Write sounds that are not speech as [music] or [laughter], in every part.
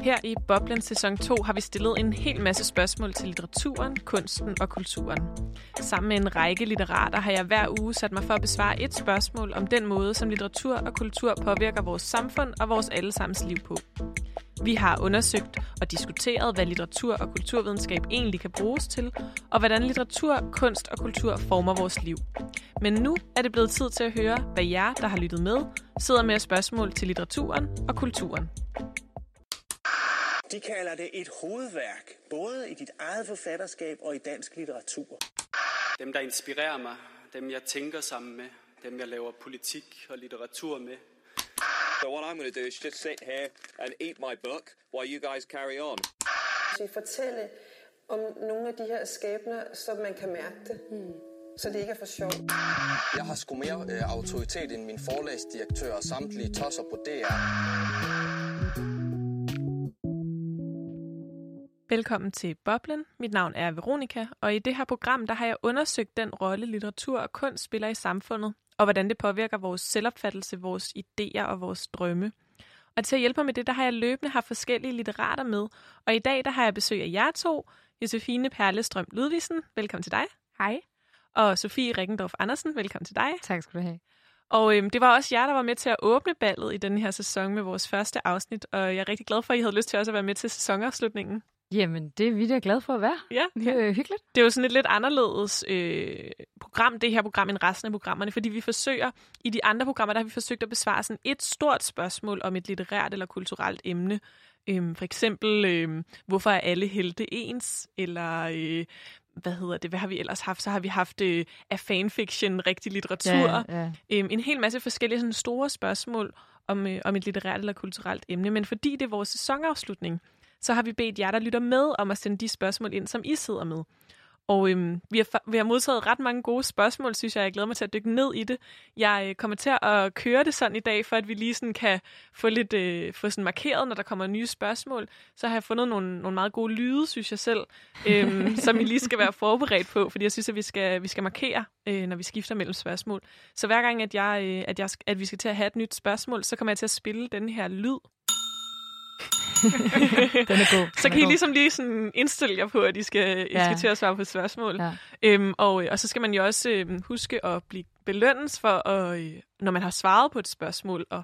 Her i Boblen sæson 2 har vi stillet en hel masse spørgsmål til litteraturen, kunsten og kulturen. Sammen med en række litterater har jeg hver uge sat mig for at besvare et spørgsmål om den måde, som litteratur og kultur påvirker vores samfund og vores allesammens liv på. Vi har undersøgt og diskuteret, hvad litteratur og kulturvidenskab egentlig kan bruges til, og hvordan litteratur, kunst og kultur former vores liv. Men nu er det blevet tid til at høre, hvad jer, der har lyttet med, sidder med spørgsmål til litteraturen og kulturen. De kalder det et hovedværk, både i dit eget forfatterskab og i dansk litteratur. Dem, der inspirerer mig, dem jeg tænker sammen med, dem jeg laver politik og litteratur med. So what I'm going to do is just sit here and eat my book while you guys carry on. Vi fortælle om nogle af de her skæbner, så man kan mærke det. Mm. Så det ikke er for sjov. Jeg har sgu mere øh, autoritet end min forlagsdirektør og samtlige tosser på DR. Velkommen til Boblen. Mit navn er Veronika, og i det her program der har jeg undersøgt den rolle, litteratur og kunst spiller i samfundet, og hvordan det påvirker vores selvopfattelse, vores idéer og vores drømme. Og til at hjælpe mig med det, der har jeg løbende haft forskellige litterater med, og i dag der har jeg besøg af jer to, Josefine Perlestrøm Ludvigsen, velkommen til dig. Hej. Og Sofie Rikkendorf Andersen, velkommen til dig. Tak skal du have. Og øhm, det var også jer, der var med til at åbne ballet i den her sæson med vores første afsnit, og jeg er rigtig glad for, at I havde lyst til også at være med til sæsonafslutningen. Jamen, det er vi da glade for at være. Ja. Det er hyggeligt. Det er jo sådan et lidt anderledes øh, program, det her program, end resten af programmerne, fordi vi forsøger, i de andre programmer, der har vi forsøgt at besvare sådan et stort spørgsmål om et litterært eller kulturelt emne. Øhm, for eksempel, øh, hvorfor er alle helte ens? Eller, øh, hvad hedder det, hvad har vi ellers haft? Så har vi haft øh, er fanfiction rigtig litteratur? Ja, ja. Øhm, en hel masse forskellige sådan store spørgsmål om, øh, om et litterært eller kulturelt emne. Men fordi det er vores sæsonafslutning, så har vi bedt jer, der lytter med, om at sende de spørgsmål ind, som I sidder med. Og øhm, vi, har, vi har modtaget ret mange gode spørgsmål, synes jeg. Jeg glæder mig til at dykke ned i det. Jeg øh, kommer til at køre det sådan i dag, for at vi lige sådan kan få lidt øh, få sådan markeret, når der kommer nye spørgsmål. Så har jeg fundet nogle, nogle meget gode lyde, synes jeg selv, øhm, [laughs] som I lige skal være forberedt på, fordi jeg synes, at vi skal, vi skal markere, øh, når vi skifter mellem spørgsmål. Så hver gang, at, jeg, øh, at, jeg, at vi skal til at have et nyt spørgsmål, så kommer jeg til at spille den her lyd. [laughs] Den er god. Så Den kan er I god. ligesom lige sådan indstille jer på, at I skal, I Ja. skal til at svare på spørgsmål. Ja. Øhm, og, og så skal man jo også øhm, huske at blive belønnet for, at, øh, når man har svaret på et spørgsmål og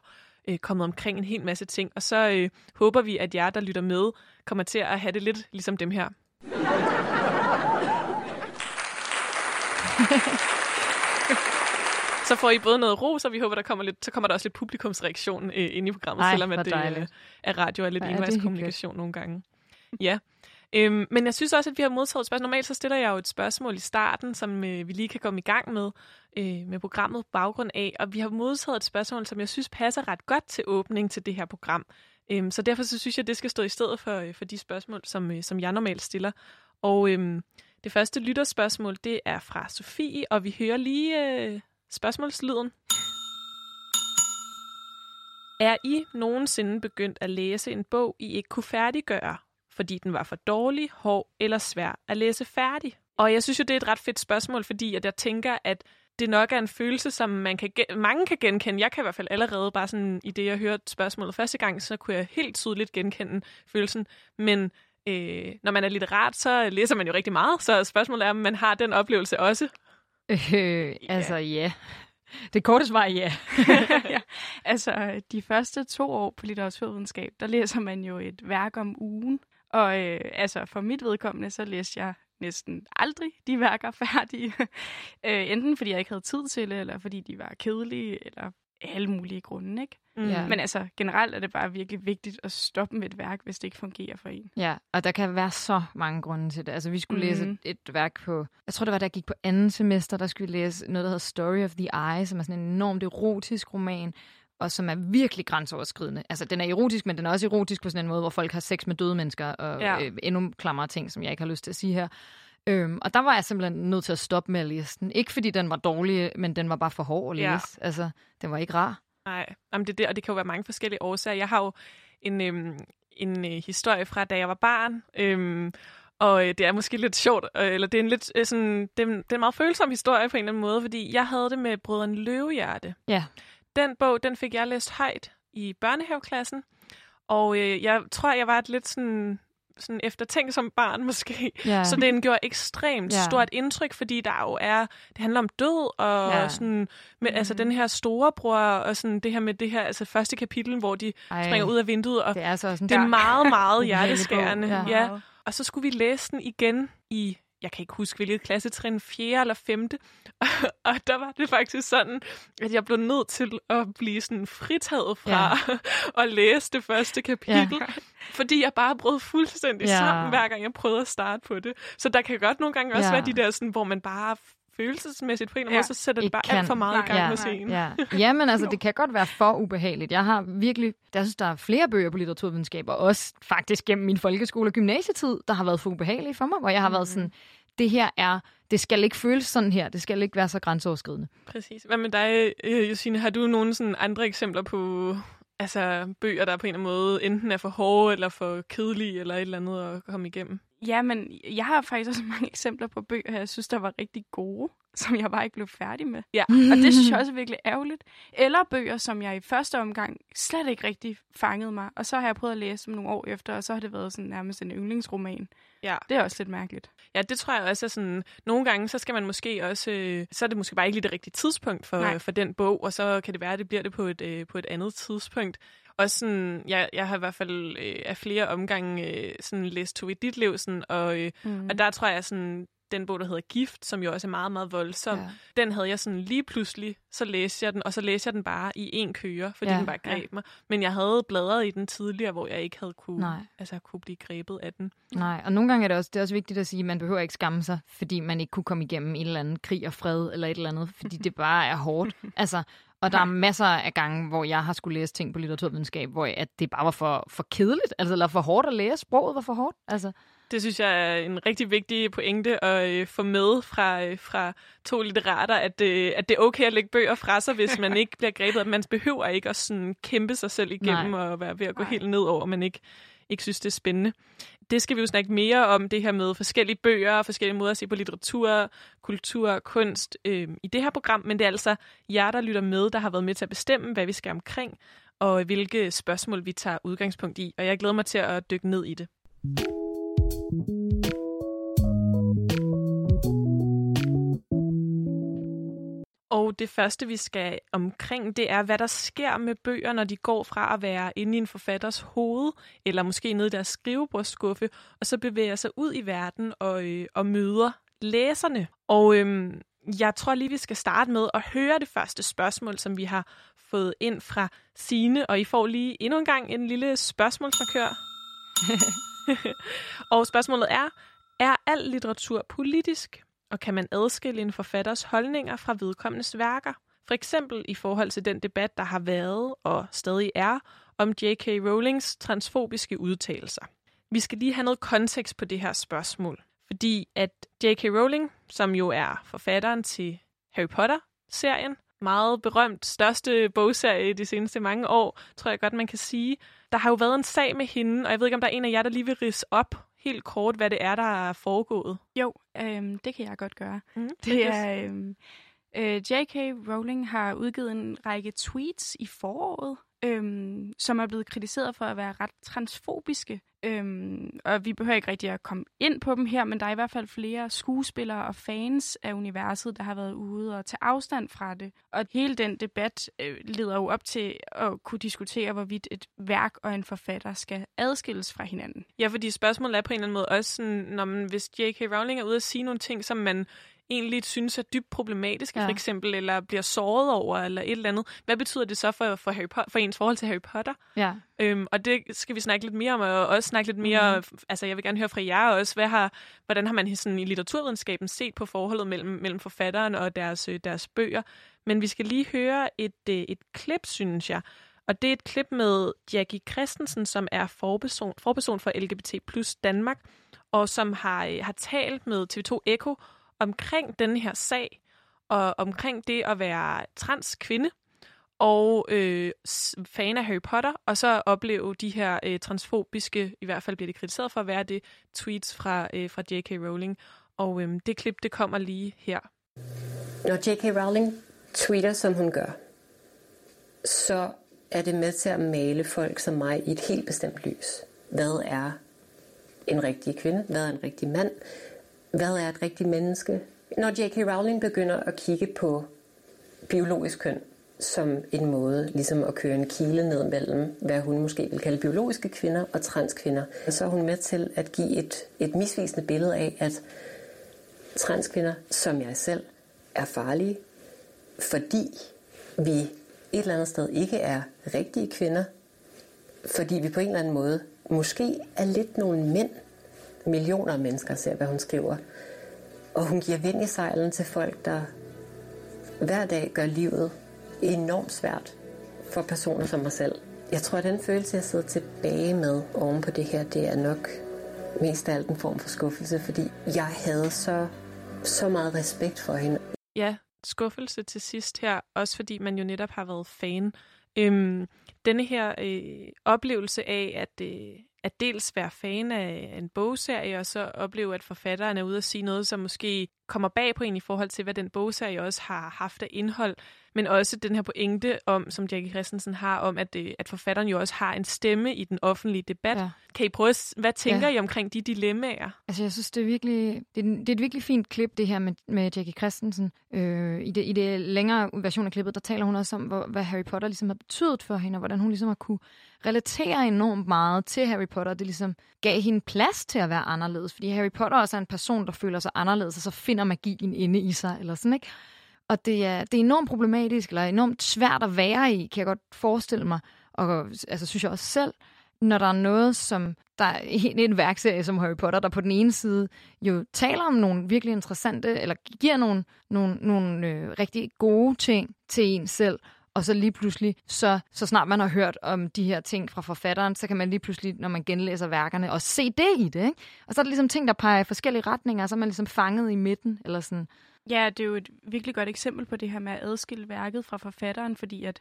øh, kommet omkring en hel masse ting. Og så øh, håber vi, at jer, der lytter med, kommer til at have det lidt ligesom dem her. [laughs] Så får I både noget ros, og vi håber, der kommer lidt, så kommer der også lidt publikumsreaktion øh, ind i programmet, Ej, selvom at det øh, dejligt. er radio lidt er envejs kommunikation nogle gange. Ja. Øhm, men jeg synes også, at vi har modtaget et spørgsmål. Normalt så stiller jeg jo et spørgsmål i starten, som øh, vi lige kan komme i gang med øh, med programmet på baggrund af. Og vi har modtaget et spørgsmål, som jeg synes passer ret godt til åbning til det her program. Øhm, så derfor så synes jeg, at det skal stå i stedet for, øh, for de spørgsmål, som, øh, som jeg normalt stiller. Og øhm, det første lytterspørgsmål, det er fra Sofie, og vi hører lige øh, spørgsmålslyden. Er I nogensinde begyndt at læse en bog, I ikke kunne færdiggøre, fordi den var for dårlig, hård eller svær at læse færdig? Og jeg synes jo, det er et ret fedt spørgsmål, fordi at jeg tænker, at det nok er en følelse, som man kan gen- mange kan genkende. Jeg kan i hvert fald allerede bare sådan, i det, jeg hørte spørgsmålet første gang, så kunne jeg helt tydeligt genkende følelsen. Men øh, når man er litterat, så læser man jo rigtig meget, så spørgsmålet er, om man har den oplevelse også. Øh, altså, ja. Det korte svar er ja. [laughs] ja. [laughs] Altså, de første to år på litteraturvidenskab, der læser man jo et værk om ugen. Og øh, altså, for mit vedkommende, så læste jeg næsten aldrig de værker færdige. [laughs] øh, enten fordi jeg ikke havde tid til det, eller fordi de var kedelige, eller alle mulige grunde, ikke? Mm. Ja. Men altså, generelt er det bare virkelig vigtigt at stoppe med et værk, hvis det ikke fungerer for en. Ja, og der kan være så mange grunde til det. Altså, vi skulle mm. læse et, et værk på... Jeg tror, det var, da jeg gik på anden semester, der skulle vi læse noget, der hedder Story of the Eye, som er sådan en enormt erotisk roman, og som er virkelig grænseoverskridende. Altså, den er erotisk, men den er også erotisk på sådan en måde, hvor folk har sex med døde mennesker, og Ja. ja. øh, endnu klammere ting, som jeg ikke har lyst til at sige her. Øhm, og der var jeg simpelthen nødt til at stoppe med at læse den. Ikke fordi den var dårlig, men den var bare for hård at læse. Ja. Altså, den var ikke rar. Nej, Jamen, det er det, og det kan jo være mange forskellige årsager. Jeg har jo en, øhm, en øh, historie fra, da jeg var barn, øhm, og øh, det er måske lidt sjovt, øh, eller det er en lidt øh, sådan, det, er, det er en meget følsom historie på en eller anden måde, fordi jeg havde det med Brødrene Løvehjerte. Ja. Den bog, den fik jeg læst højt i børnehaveklassen, Og øh, jeg tror, jeg var et lidt sådan sådan eftertænksom barn [laughs] måske. Ja. Så den gjorde ekstremt Ja. stort indtryk, fordi der jo er, det handler om død, og Ja. sådan, med, Mm. altså den her storebror, og sådan det her med det her, altså første kapitel, hvor de Ej, springer ud af vinduet, og Det er altså sådan det er meget, meget [laughs] hjerteskærende. Ja. ja. Og så skulle vi læse den igen i, jeg kan ikke huske, hvilket klassetrin, 4. eller 5. [laughs] og der var det faktisk sådan, at jeg blev nødt til at blive sådan fritaget fra ja. [laughs] at læse det første kapitel, ja. fordi jeg bare brød fuldstændig Ja. sammen, hver gang jeg prøvede at starte på det. Så der kan godt nogle gange også ja. være de der, sådan, hvor man bare følelsesmæssigt på en eller anden Ja. måde, så sætter det bare kan. alt for meget i gang Nej, hos en. Ja. ja, men altså, det kan godt være for ubehageligt. Jeg har virkelig, jeg synes, der er flere bøger på litteraturvidenskab, og også faktisk gennem min folkeskole- og gymnasietid, der har været for ubehagelige for mig, hvor jeg har været sådan, det her er, det skal ikke føles sådan her, det skal ikke være så grænseoverskridende. Præcis. Hvad med dig, øh, Josine? Har du nogle sådan andre eksempler på altså, bøger, der på en eller anden måde enten er for hårde eller for kedelige eller et eller andet at komme igennem? Ja, men jeg har faktisk også [laughs] mange eksempler på bøger, jeg synes, der var rigtig gode, som jeg bare ikke blev færdig med. Ja. Og det synes jeg også er virkelig ærgerligt. Eller bøger, som jeg i første omgang slet ikke rigtig fangede mig. Og så har jeg prøvet at læse dem nogle år efter, og så har det været sådan nærmest en yndlingsroman. Ja. Det er også lidt mærkeligt. Ja, det tror jeg også er sådan, nogle gange, så skal man måske også, øh, så er det måske bare ikke lige det rigtige tidspunkt for, Nej. for den bog, og så kan det være, at det bliver det på et, øh, på et andet tidspunkt. Og sådan, jeg, jeg har i hvert fald øh, af flere omgange øh, sådan læst Tove Ditlevsen, og, øh, Mm. og der tror jeg sådan, den bog, der hedder Gift, som jo også er meget, meget voldsom, ja. den havde jeg sådan lige pludselig, så læste jeg den, og så læste jeg den bare i en køre, fordi Ja. ja. den bare greb mig. Men jeg havde bladret i den tidligere, hvor jeg ikke havde kunne, Nej. altså, kunne blive grebet af den. Nej, og nogle gange er det også, det er også vigtigt at sige, at man behøver ikke skamme sig, fordi man ikke kunne komme igennem en eller anden krig og fred eller et eller andet, fordi [laughs] det bare er hårdt. Altså, og der er masser af gange, hvor jeg har skulle læse ting på litteraturvidenskab, hvor at det bare var for, for kedeligt, altså, eller for hårdt at læse. Sproget var for hårdt. Altså, Det synes jeg er en rigtig vigtig pointe at øh, få med fra, øh, fra to litterater, at, øh, at det er okay at lægge bøger fra sig, hvis man [laughs] ikke bliver grebet. At man behøver ikke at sådan kæmpe sig selv igennem Nej. og være ved at gå Nej. helt ned over, man ikke, ikke synes, det er spændende. Det skal vi jo snakke mere om, det her med forskellige bøger og forskellige måder at se på litteratur, kultur og kunst øh, i det her program. Men det er altså jer, der lytter med, der har været med til at bestemme, hvad vi skal omkring, og hvilke spørgsmål vi tager udgangspunkt i. Og jeg glæder mig til at dykke ned i det. Og det første, vi skal omkring, det er, hvad der sker med bøger, når de går fra at være inde i en forfatters hoved, eller måske nede i deres skrivebordsskuffe, og så bevæger sig ud i verden og, øh, og møder læserne. Og øhm, jeg tror lige, vi skal starte med at høre det første spørgsmål, som vi har fået ind fra Sine, og I får lige endnu en gang en lille spørgsmålsmarkør. [laughs] [laughs] og spørgsmålet er, er al litteratur politisk? Og kan man adskille en forfatters holdninger fra vedkommendes værker? For eksempel i forhold til den debat, der har været og stadig er, om J.K. Rowlings transfobiske udtalelser. Vi skal lige have noget kontekst på det her spørgsmål. Fordi at J.K. Rowling, som jo er forfatteren til Harry Potter-serien, meget berømt, største bogserie i de seneste mange år, tror jeg godt, man kan sige. Der har jo været en sag med hende, og jeg ved ikke, om der er en af jer, der lige vil rise op helt kort, hvad det er, der er foregået. Jo, øhm, det kan jeg godt gøre. Mm, [laughs] Det er... Øhm, øh, J.K. Rowling har udgivet en række tweets i foråret, øhm, som er blevet kritiseret for at være ret transfobiske. Øhm, og vi behøver ikke rigtig at komme ind på dem her, men der er i hvert fald flere skuespillere og fans af universet, der har været ude og tage afstand fra det. Og hele den debat øh, leder jo op til at kunne diskutere, hvorvidt et værk og en forfatter skal adskilles fra hinanden. Ja, fordi spørgsmålet er på en eller anden måde også sådan, når man, hvis J.K. Rowling er ude at sige nogle ting, som man egentlig synes er dybt problematiske, Ja. for eksempel, eller bliver såret over, eller et eller andet. Hvad betyder det så for, for, Harry Potter, for ens forhold til Harry Potter? ja. Øhm, og det skal vi snakke lidt mere om, og også snakke lidt mere, mm. altså jeg vil gerne høre fra jer også, hvad har, hvordan har man sådan i litteraturvidenskaben set på forholdet mellem, mellem forfatteren og deres, øh, deres bøger. Men vi skal lige høre et, øh, et klip, synes jeg. Og det er et klip med Jackie Christensen, som er forperson, forperson for LGBT plus Danmark, og som har, øh, har talt med TV2 Eko omkring den her sag, og omkring det at være transkvinde, og øh, fan af Harry Potter, og så opleve de her øh, transfobiske, i hvert fald bliver det kritiseret for at være det, tweets fra, øh, fra J.K. Rowling. Og øh, det klip, det kommer lige her. Når J.K. Rowling tweeter, som hun gør, så er det med til at male folk som mig i et helt bestemt lys. Hvad er en rigtig kvinde? Hvad er en rigtig mand? Hvad er et rigtigt menneske? Når J.K. Rowling begynder at kigge på biologisk køn som en måde ligesom at køre en kile ned mellem, hvad hun måske vil kalde biologiske kvinder og transkvinder, så er hun med til at give et, et misvisende billede af, at transkvinder, som jeg selv, er farlige, fordi vi et eller andet sted ikke er rigtige kvinder, fordi vi på en eller anden måde måske er lidt nogle mænd. Millioner af mennesker ser, hvad hun skriver. Og hun giver vind i sejlen til folk, der hver dag gør livet enormt svært for personer som mig selv. Jeg tror, at den følelse, jeg sidder tilbage med oven på det her, det er nok mest af alt en form for skuffelse, fordi jeg havde så, så meget respekt for hende. Ja, skuffelse til sidst her, også fordi man jo netop har været fan. Øhm, denne her øh, oplevelse af at, øh, at dels være fan af en bogserie, og så opleve, at forfatteren er ude at sige noget, som måske kommer bag på en i forhold til, hvad den bogserie også har haft af indhold, men også den her pointe om, som Jackie Christensen har, om at, øh, at forfatteren jo også har en stemme i den offentlige debat. Ja. Kan I prøve at, hvad tænker ja. I omkring de dilemmaer? Altså, jeg synes, det er virkelig, det er, det er et virkelig fint klip, det her med, med Jackie Christensen. Øh, i, det, I det længere version af klippet, der taler hun også om, hvor, hvad Harry Potter ligesom har betydet for hende, og hvordan hun ligesom har kunne relatere enormt meget til Harry Potter. Det ligesom gav hende plads til at være anderledes, fordi Harry Potter også er en person, der føler sig anderledes, og så finder magien inde i sig, eller sådan, ikke? Og det er, det er enormt problematisk, eller enormt svært at være i, kan jeg godt forestille mig. Og altså, synes jeg også selv, når der er noget, som der er en en værkserie som Harry Potter, der på den ene side jo taler om nogle virkelig interessante, eller giver nogle, nogle, nogle øh, rigtig gode ting til en selv, og så lige pludselig, så, så snart man har hørt om de her ting fra forfatteren, så kan man lige pludselig, når man genlæser værkerne, også se det i det. Ikke? Og så er der ligesom ting, der peger i forskellige retninger, og så er man ligesom fanget i midten. Eller sådan. Ja, det er jo et virkelig godt eksempel på det her med at adskille værket fra forfatteren, fordi at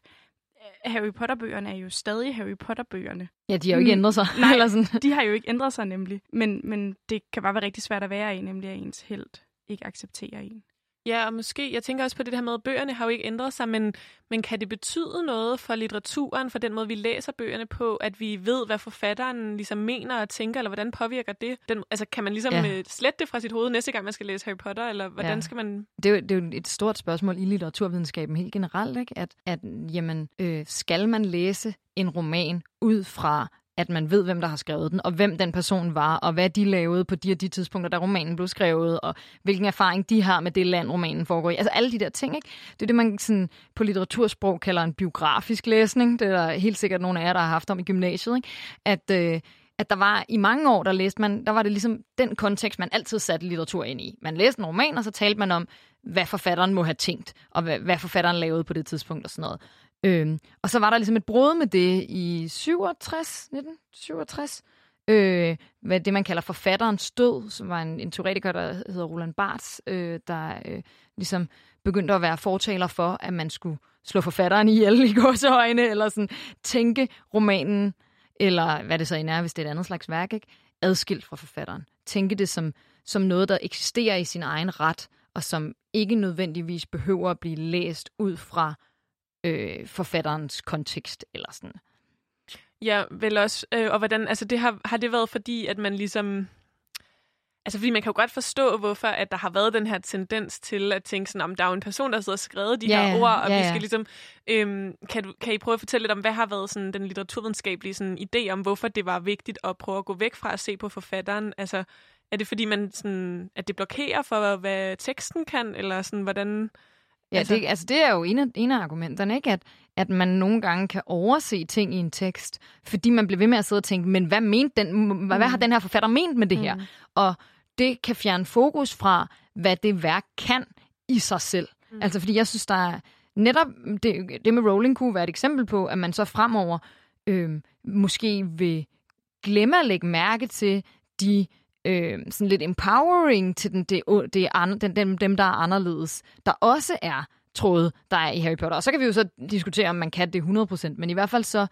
øh, Harry Potter-bøgerne er jo stadig Harry Potter-bøgerne. Ja, de har jo ikke ændret sig. [laughs] Nej, eller sådan. de har jo ikke ændret sig nemlig. Men, men det kan bare være rigtig svært at være i, nemlig at ens held ikke accepterer en. Ja, og måske, jeg tænker også på det her med, at bøgerne har jo ikke ændret sig, men, men kan det betyde noget for litteraturen, for den måde, vi læser bøgerne på, at vi ved, hvad forfatteren ligesom mener og tænker, eller hvordan påvirker det? Den, altså, kan man ligesom ja. Øh, slette det fra sit hoved næste gang, man skal læse Harry Potter, eller hvordan ja. skal man... Det er, jo, det er jo et stort spørgsmål i litteraturvidenskaben helt generelt, ikke? At, at jamen, øh, skal man læse en roman ud fra at man ved, hvem der har skrevet den, og hvem den person var, og hvad de lavede på de og de tidspunkter, da romanen blev skrevet, og hvilken erfaring de har med det land, romanen foregår i. Altså alle de der ting, ikke? Det er det, man sådan, på litteratursprog kalder en biografisk læsning. Det er der helt sikkert nogle af jer, der har haft om i gymnasiet, ikke? At, øh, at der var i mange år, der læste man, der var det ligesom den kontekst, man altid satte litteratur ind i. Man læste en roman, og så talte man om, hvad forfatteren må have tænkt, og hvad, hvad forfatteren lavede på det tidspunkt og sådan noget. Øhm, og så var der ligesom et brud med det i 67, 1967, øh, hvad det man kalder forfatterens død, som var en, en teoretiker, der hedder Roland Barthes, øh, der øh, ligesom begyndte at være fortaler for, at man skulle slå forfatteren ihjel i [laughs] gåseøjne, eller sådan tænke romanen, eller hvad det så end er, hvis det er et andet slags værk, ikke? adskilt fra forfatteren. Tænke det som, som noget, der eksisterer i sin egen ret, og som ikke nødvendigvis behøver at blive læst ud fra øh, forfatterens kontekst eller sådan. Ja, vel også. Øh, og hvordan, altså det har, har det været fordi, at man ligesom... Altså, fordi man kan jo godt forstå, hvorfor at der har været den her tendens til at tænke sådan, om der er jo en person, der sidder og skrevet de ja, her ord, og ja, vi skal ligesom... Øhm, kan, du, kan I prøve at fortælle lidt om, hvad har været sådan, den litteraturvidenskabelige sådan, idé om, hvorfor det var vigtigt at prøve at gå væk fra at se på forfatteren? Altså, er det fordi, man sådan, at det blokerer for, hvad teksten kan, eller sådan, hvordan... Ja, altså, det, altså det er jo en af, en af argumenterne, ikke? At, at man nogle gange kan overse ting i en tekst, fordi man bliver ved med at sidde og tænke, men hvad, mente den, hvad, mm. hvad har mm. den her forfatter ment med det her? Mm. Og det kan fjerne fokus fra, hvad det værk kan i sig selv. Mm. Altså fordi jeg synes, der er netop det, det med Rowling kunne være et eksempel på, at man så fremover øh, måske vil glemme at lægge mærke til de øh, sådan lidt empowering til den, det, det den, dem, dem, der er anderledes, der også er tråde, der er i Harry Potter. Og så kan vi jo så diskutere, om man kan det 100%, men i hvert fald så,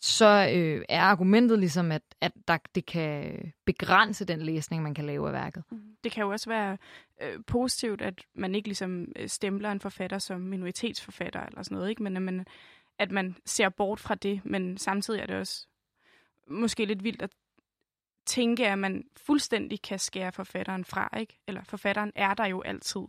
så øh, er argumentet ligesom, at, at der, det kan begrænse den læsning, man kan lave af værket. Mm. Det kan jo også være øh, positivt, at man ikke ligesom øh, stempler en forfatter som minoritetsforfatter eller sådan noget, ikke? men at man at man ser bort fra det, men samtidig er det også måske lidt vildt at tænke, at man fuldstændig kan skære forfatteren fra, ikke? Eller forfatteren er der jo altid.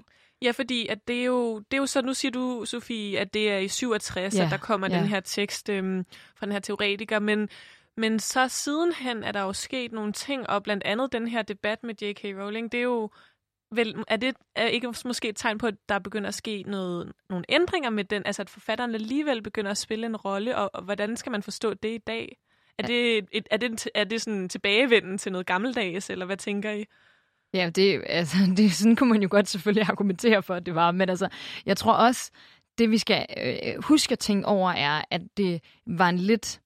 Ja, fordi at det er jo, det er jo så, nu siger du, Sofie, at det er i 67, Ja, at der kommer ja. den her tekst øhm, fra den her teoretiker, men, men så sidenhen er der jo sket nogle ting, og blandt andet den her debat med J.K. Rowling, det er jo vel, er det er ikke måske et tegn på, at der begynder at ske noget, nogle ændringer med den, altså at forfatteren alligevel begynder at spille en rolle, og, og hvordan skal man forstå det i dag? Er det, et, er det, er det sådan tilbagevenden til noget gammeldags, eller hvad tænker I? Ja, det, altså, [laughs] det, sådan kunne man jo godt selvfølgelig argumentere for, at det var. Men altså, jeg tror også, det vi skal øh, huske at tænke over, er, at det var en lidt...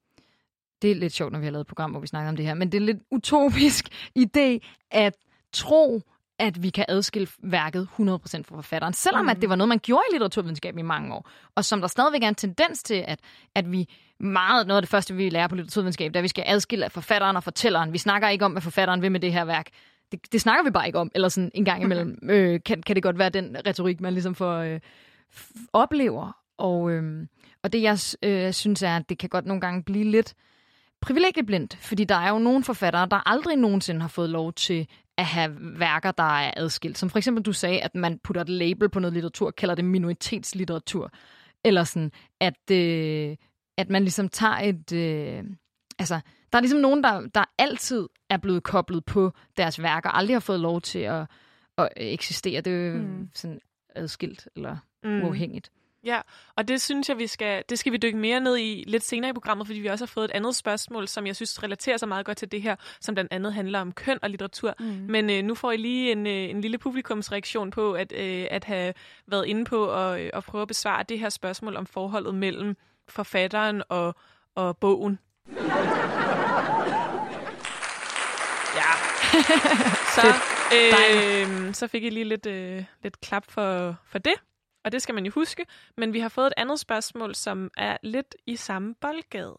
Det er lidt sjovt, når vi har lavet et program, hvor vi snakker om det her, men det er en lidt utopisk [laughs] idé at tro, at vi kan adskille værket 100% fra forfatteren. Selvom mm. at det var noget, man gjorde i litteraturvidenskab i mange år. Og som der stadigvæk er en tendens til, at, at vi meget, noget af det første, vi lærer på litteraturvidenskab, er, at vi skal adskille forfatteren og fortælleren. Vi snakker ikke om, hvad forfatteren vil med det her værk. Det, det snakker vi bare ikke om, eller sådan en gang imellem. [laughs] øh, kan, kan det godt være den retorik, man ligesom får øh, oplever. Og, øh, og det, jeg øh, synes, er, at det kan godt nogle gange blive lidt privilegieblindt, fordi der er jo nogle forfattere, der aldrig nogensinde har fået lov til at have værker, der er adskilt. Som for eksempel du sagde, at man putter et label på noget litteratur, kalder det minoritetslitteratur. Eller sådan, at, øh, at man ligesom tager et... Øh, altså, der er ligesom nogen, der, der altid er blevet koblet på deres værker, aldrig har fået lov til at, at eksistere. Det er jo mm. sådan adskilt eller mm. uafhængigt. Ja, og det synes jeg, vi skal, det skal vi dykke mere ned i lidt senere i programmet, fordi vi også har fået et andet spørgsmål, som jeg synes relaterer sig meget godt til det her, som blandt andet handler om køn og litteratur. Mm. Men øh, nu får I lige en, øh, en lille publikumsreaktion på at, øh, at have været inde på at, øh, at prøve at besvare det her spørgsmål om forholdet mellem forfatteren og, og bogen. Ja. [laughs] så, øh, så fik I lige lidt, øh, lidt klap for, for det. Og det skal man jo huske. Men vi har fået et andet spørgsmål, som er lidt i samme boldgade.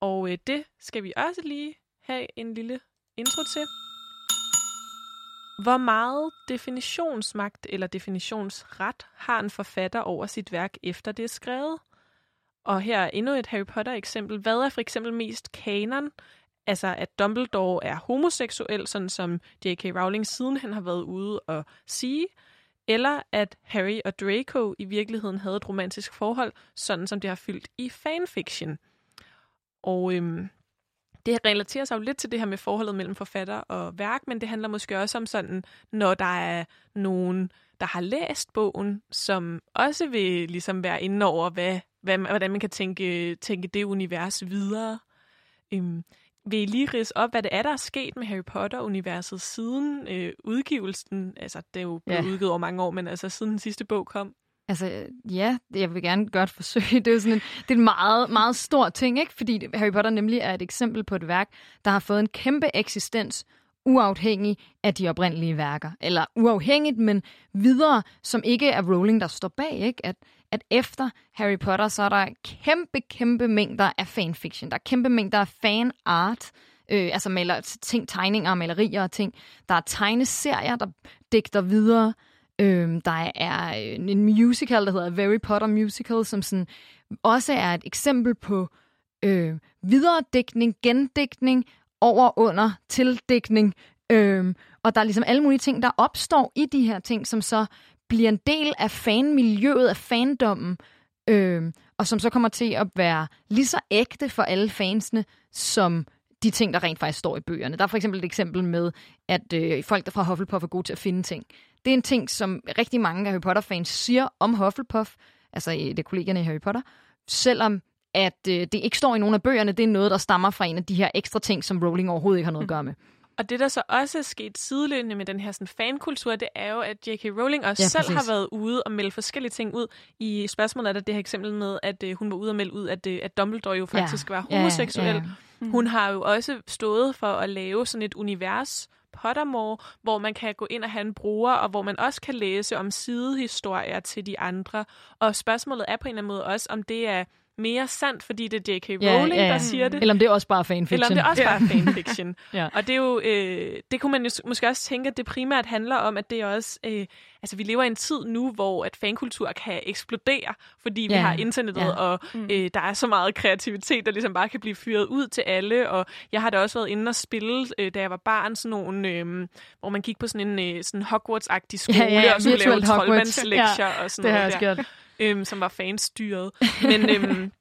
Og øh, det skal vi også lige have en lille intro til. Hvor meget definitionsmagt eller definitionsret har en forfatter over sit værk, efter det er skrevet? Og her er endnu et Harry Potter-eksempel. Hvad er for eksempel mest kanon? Altså, at Dumbledore er homoseksuel, sådan som J.K. Rowling sidenhen har været ude og sige – eller at Harry og Draco i virkeligheden havde et romantisk forhold, sådan som det har fyldt i fanfiction. Og øhm, det relaterer sig jo lidt til det her med forholdet mellem forfatter og værk, men det handler måske også om sådan, når der er nogen, der har læst bogen, som også vil ligesom være inde over, hvad, hvad, hvordan man kan tænke, tænke det univers videre. Øhm, vil I lige rise op, hvad det er, der er sket med Harry Potter-universet siden øh, udgivelsen? Altså, det er jo blevet Ja. udgivet over mange år, men altså siden den sidste bog kom. Altså, ja, jeg vil gerne godt forsøge. [laughs] Det er jo sådan en, det er en meget, meget stor ting, ikke? Fordi Harry Potter nemlig er et eksempel på et værk, der har fået en kæmpe eksistens, uafhængig af de oprindelige værker. Eller uafhængigt, men videre, som ikke er Rowling, der står bag, ikke? At, at efter Harry Potter, så er der kæmpe, kæmpe mængder af fanfiction. Der er kæmpe mængder af fanart, øh, altså maler, ting, tegninger og malerier og ting. Der er tegneserier, der digter videre. Øh, der er øh, en musical, der hedder Harry Potter Musical, som sådan også er et eksempel på øh, videredækning, gendækning, over, under, tildækning. Øhm, og der er ligesom alle mulige ting, der opstår i de her ting, som så bliver en del af fanmiljøet, af fandommen, øhm, og som så kommer til at være lige så ægte for alle fansene, som de ting, der rent faktisk står i bøgerne. Der er for eksempel et eksempel med, at øh, folk der fra Hufflepuff er gode til at finde ting. Det er en ting, som rigtig mange af Harry Potter-fans siger om Hufflepuff, altså i det er kollegerne i Harry Potter, selvom at øh, det ikke står i nogen af bøgerne, det er noget, der stammer fra en af de her ekstra ting, som Rowling overhovedet ikke har noget at gøre med. Og det, der så også er sket sideløbende med den her sådan, fankultur, det er jo, at J.K. Rowling også Ja, ja, selv præcis. har været ude og melde forskellige ting ud. I spørgsmålet er der det her eksempel med, at øh, hun var ude og melde ud, at, øh, at Dumbledore jo faktisk var homoseksuel. Ja, ja. Mm. Hun har jo også stået for at lave sådan et univers, Pottermore, hvor man kan gå ind og have en bruger, og hvor man også kan læse om sidehistorier til de andre. Og spørgsmålet er på en eller anden måde også, om det er mere sandt, fordi det er J.K. Ja, Rowling, ja, ja. der siger det. Eller om det er også bare fanfiction. Eller om det er også bare fanfiction. [laughs] Ja. Og det er jo, øh, det kunne man jo måske også tænke, at det primært handler om, at det er også, øh, altså vi lever i en tid nu, hvor at fankultur kan eksplodere, fordi vi Ja, har internettet, ja. og øh, der er så meget kreativitet, der ligesom bare kan blive fyret ud til alle, og jeg har da også været inde og spille, øh, da jeg var barn, sådan nogle, øh, hvor man gik på sådan en øh, sådan Hogwarts-agtig skole, Ja, ja, og skulle lave virtuelt Hogwarts. troldmandslektier og sådan det har noget der gjort. Øhm, som var fanstyret. Men, [laughs] øhm,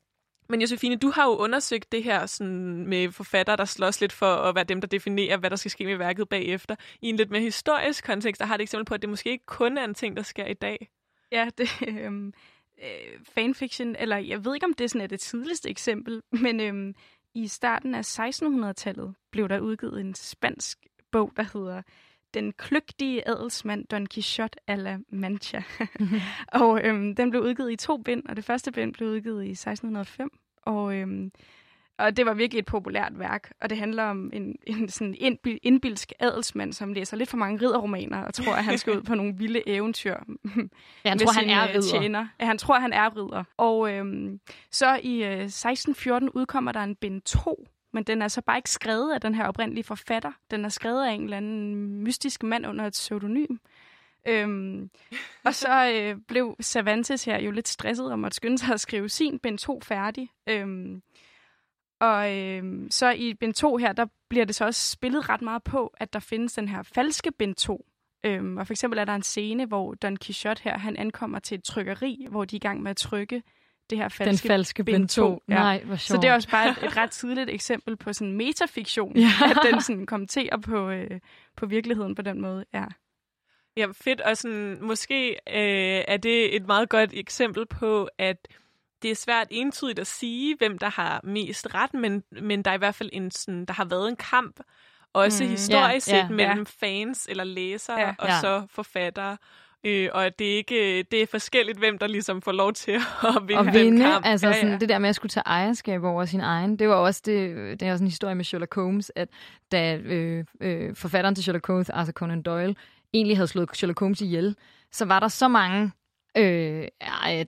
men Josefine, du har jo undersøgt det her sådan, med forfattere, der slås lidt for at være dem, der definerer, hvad der skal ske med værket bagefter. I en lidt mere historisk kontekst, der har det eksempel på, at det måske ikke kun er en ting, der sker i dag. Ja, det øhm, øh, fanfiction, eller jeg ved ikke, om det sådan er det tidligste eksempel, men øhm, i starten af 1600-tallet blev der udgivet en spansk bog, der hedder Den kløgtige adelsmand Don Quixote a la Mancha. [laughs] [laughs] og øhm, den blev udgivet i to bind, og det første bind blev udgivet i 1605. Og, øhm, og det var virkelig et populært værk, og det handler om en, en sådan indbil, indbilsk adelsmand, som læser lidt for mange ridderromaner, og tror, at han skal ud på nogle vilde eventyr. [laughs] Ja, han tror, han er ridder. Tjener. Ja, han tror, han er ridder. Og øhm, så i øh, 1614 udkommer der en bind 2, men den er så bare ikke skrevet af den her oprindelige forfatter. Den er skrevet af en eller anden mystisk mand under et pseudonym. Øhm, og så øh, blev Cervantes her jo lidt stresset om at skynde sig at skrive sin bind 2 færdig. Øhm, og øh, så i bind 2 her, der bliver det så også spillet ret meget på, at der findes den her falske bind 2. Øhm, og for eksempel er der en scene, hvor Don Quixote her, han ankommer til et trykkeri, hvor de er i gang med at trykke det her Den falske, falske bind 2. Ja. Nej, hvor sjovt. Så det er også bare et, et ret tidligt eksempel på sådan metafiktion, Ja. at den sådan kommenterer på, øh, på virkeligheden på den måde. Ja. Ja, fedt. Og sådan, måske øh, er det et meget godt eksempel på, at det er svært entydigt at sige, hvem der har mest ret, men, men der er i hvert fald en, sådan, der har været en kamp, også Mm. historisk Ja, set, ja. mellem Ja. fans eller læsere, ja, og Ja. så forfattere. Øh, og at det ikke det er forskelligt, hvem der ligesom får lov til [laughs] at vinde at den vinde, kamp. altså ja, sådan, ja. det der med at skulle tage ejerskab over sin egen, det var også det, det er også en historie med Sherlock Holmes, at da øh, øh, forfatteren til Sherlock Holmes, Arthur Conan Doyle, egentlig havde slået Sherlock Holmes ihjel, så var der så mange øh,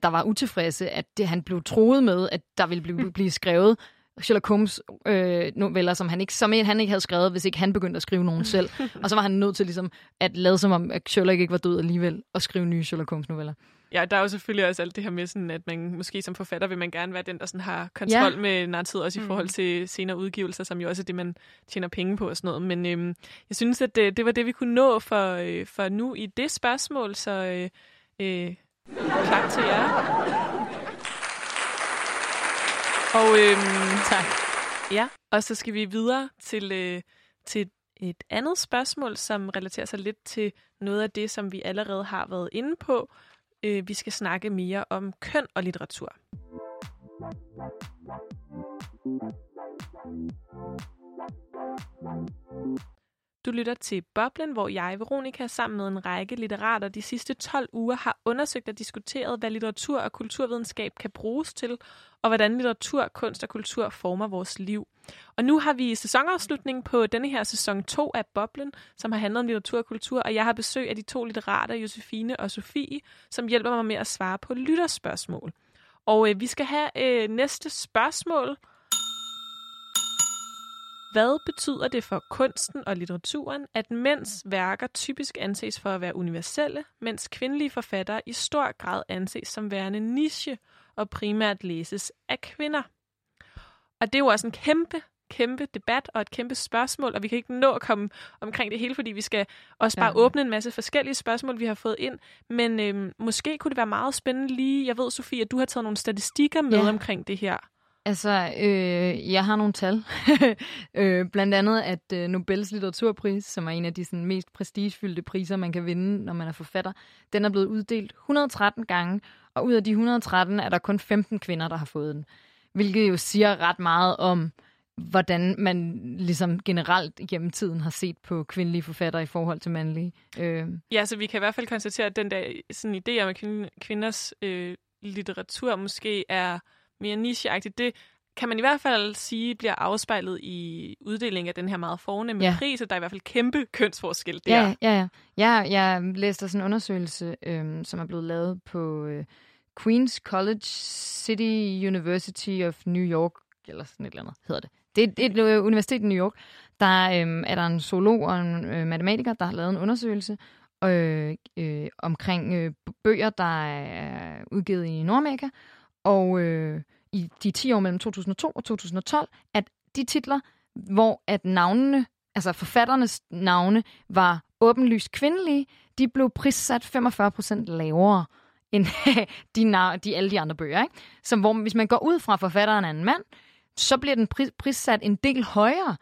der var utilfredse, at det, han blev troet med, at der ville blive, blive skrevet Sherlock Holmes øh, noveller, som han ikke, som en, han ikke havde skrevet, hvis ikke han begyndte at skrive nogen [laughs] selv. Og så var han nødt til ligesom at lade som om, at Sherlock ikke var død alligevel, og skrive nye Sherlock Holmes noveller. Ja, der er jo selvfølgelig også alt det her med, sådan, at man måske som forfatter vil man gerne være den, der sådan har kontrol Ja. med narrativet, også i Mm. forhold til senere udgivelser, som jo også er det, man tjener penge på og sådan noget. Men øhm, jeg synes, at det, det var det, vi kunne nå for, øh, for nu i det spørgsmål, så øh, øh, klap til jer. Og øhm, Tak. Ja, og så skal vi videre til, øh, til et andet spørgsmål, som relaterer sig lidt til noget af det, som vi allerede har været inde på. Øh, vi skal snakke mere om køn og litteratur. Du lytter til Boblen, hvor jeg, Veronika, sammen med en række litterater de sidste 12 uger har undersøgt og diskuteret, hvad litteratur og kulturvidenskab kan bruges til, og hvordan litteratur, kunst og kultur former vores liv. Og nu har vi sæsonafslutningen på denne her sæson 2 af Boblen, som har handlet om litteratur og kultur, og jeg har besøg af de to litterater, Josefine og Sofie, som hjælper mig med at svare på lytterspørgsmål. Og øh, vi skal have øh, næste spørgsmål. Hvad betyder det for kunsten og litteraturen, at mænds værker typisk anses for at være universelle, mens kvindelige forfattere i stor grad anses som værende niche og primært læses af kvinder? Og det er jo også en kæmpe, kæmpe debat og et kæmpe spørgsmål, og vi kan ikke nå at komme omkring det hele, fordi vi skal også bare Ja. åbne en masse forskellige spørgsmål, vi har fået ind. Men øhm, måske kunne det være meget spændende lige, jeg ved, Sofie, at du har taget nogle statistikker med Ja. omkring det her. Altså, øh, jeg har nogle tal. [laughs] øh, blandt andet, at øh, Nobels litteraturpris, som er en af de sådan, mest prestigefyldte priser, man kan vinde, når man er forfatter, den er blevet uddelt 113 gange, og ud af de 113 er der kun 15 kvinder, der har fået den. Hvilket jo siger ret meget om, hvordan man ligesom generelt gennem tiden har set på kvindelige forfattere i forhold til mandlige. Øh, Ja, så vi kan i hvert fald konstatere, at den der sådan idé om, at kvinders øh, litteratur måske er mere nicheagtig, det kan man i hvert fald sige bliver afspejlet i uddelingen af den her meget fornemme Ja. pris, og der er i hvert fald kæmpe kønsforskel der. Ja, ja, ja. Jeg, jeg læste sådan en undersøgelse, øhm, som er blevet lavet på øh, Queen's College City University of New York, eller sådan et eller andet hedder det. Det er et, et universitet i New York. Der øh, er der en zoolog og en øh, matematiker, der har lavet en undersøgelse øh, øh, omkring øh, bøger, der er udgivet i Nordamerika. Og øh, i de 10 år mellem 2002 og 2012, at de titler, hvor at navnene, altså forfatternes navne, var åbenlyst kvindelige, de blev prissat 45 procent lavere end [laughs] de, de, alle de andre bøger. Ikke? Så hvor, hvis man går ud fra, at forfatteren er en mand, så bliver den pris, prissat en del højere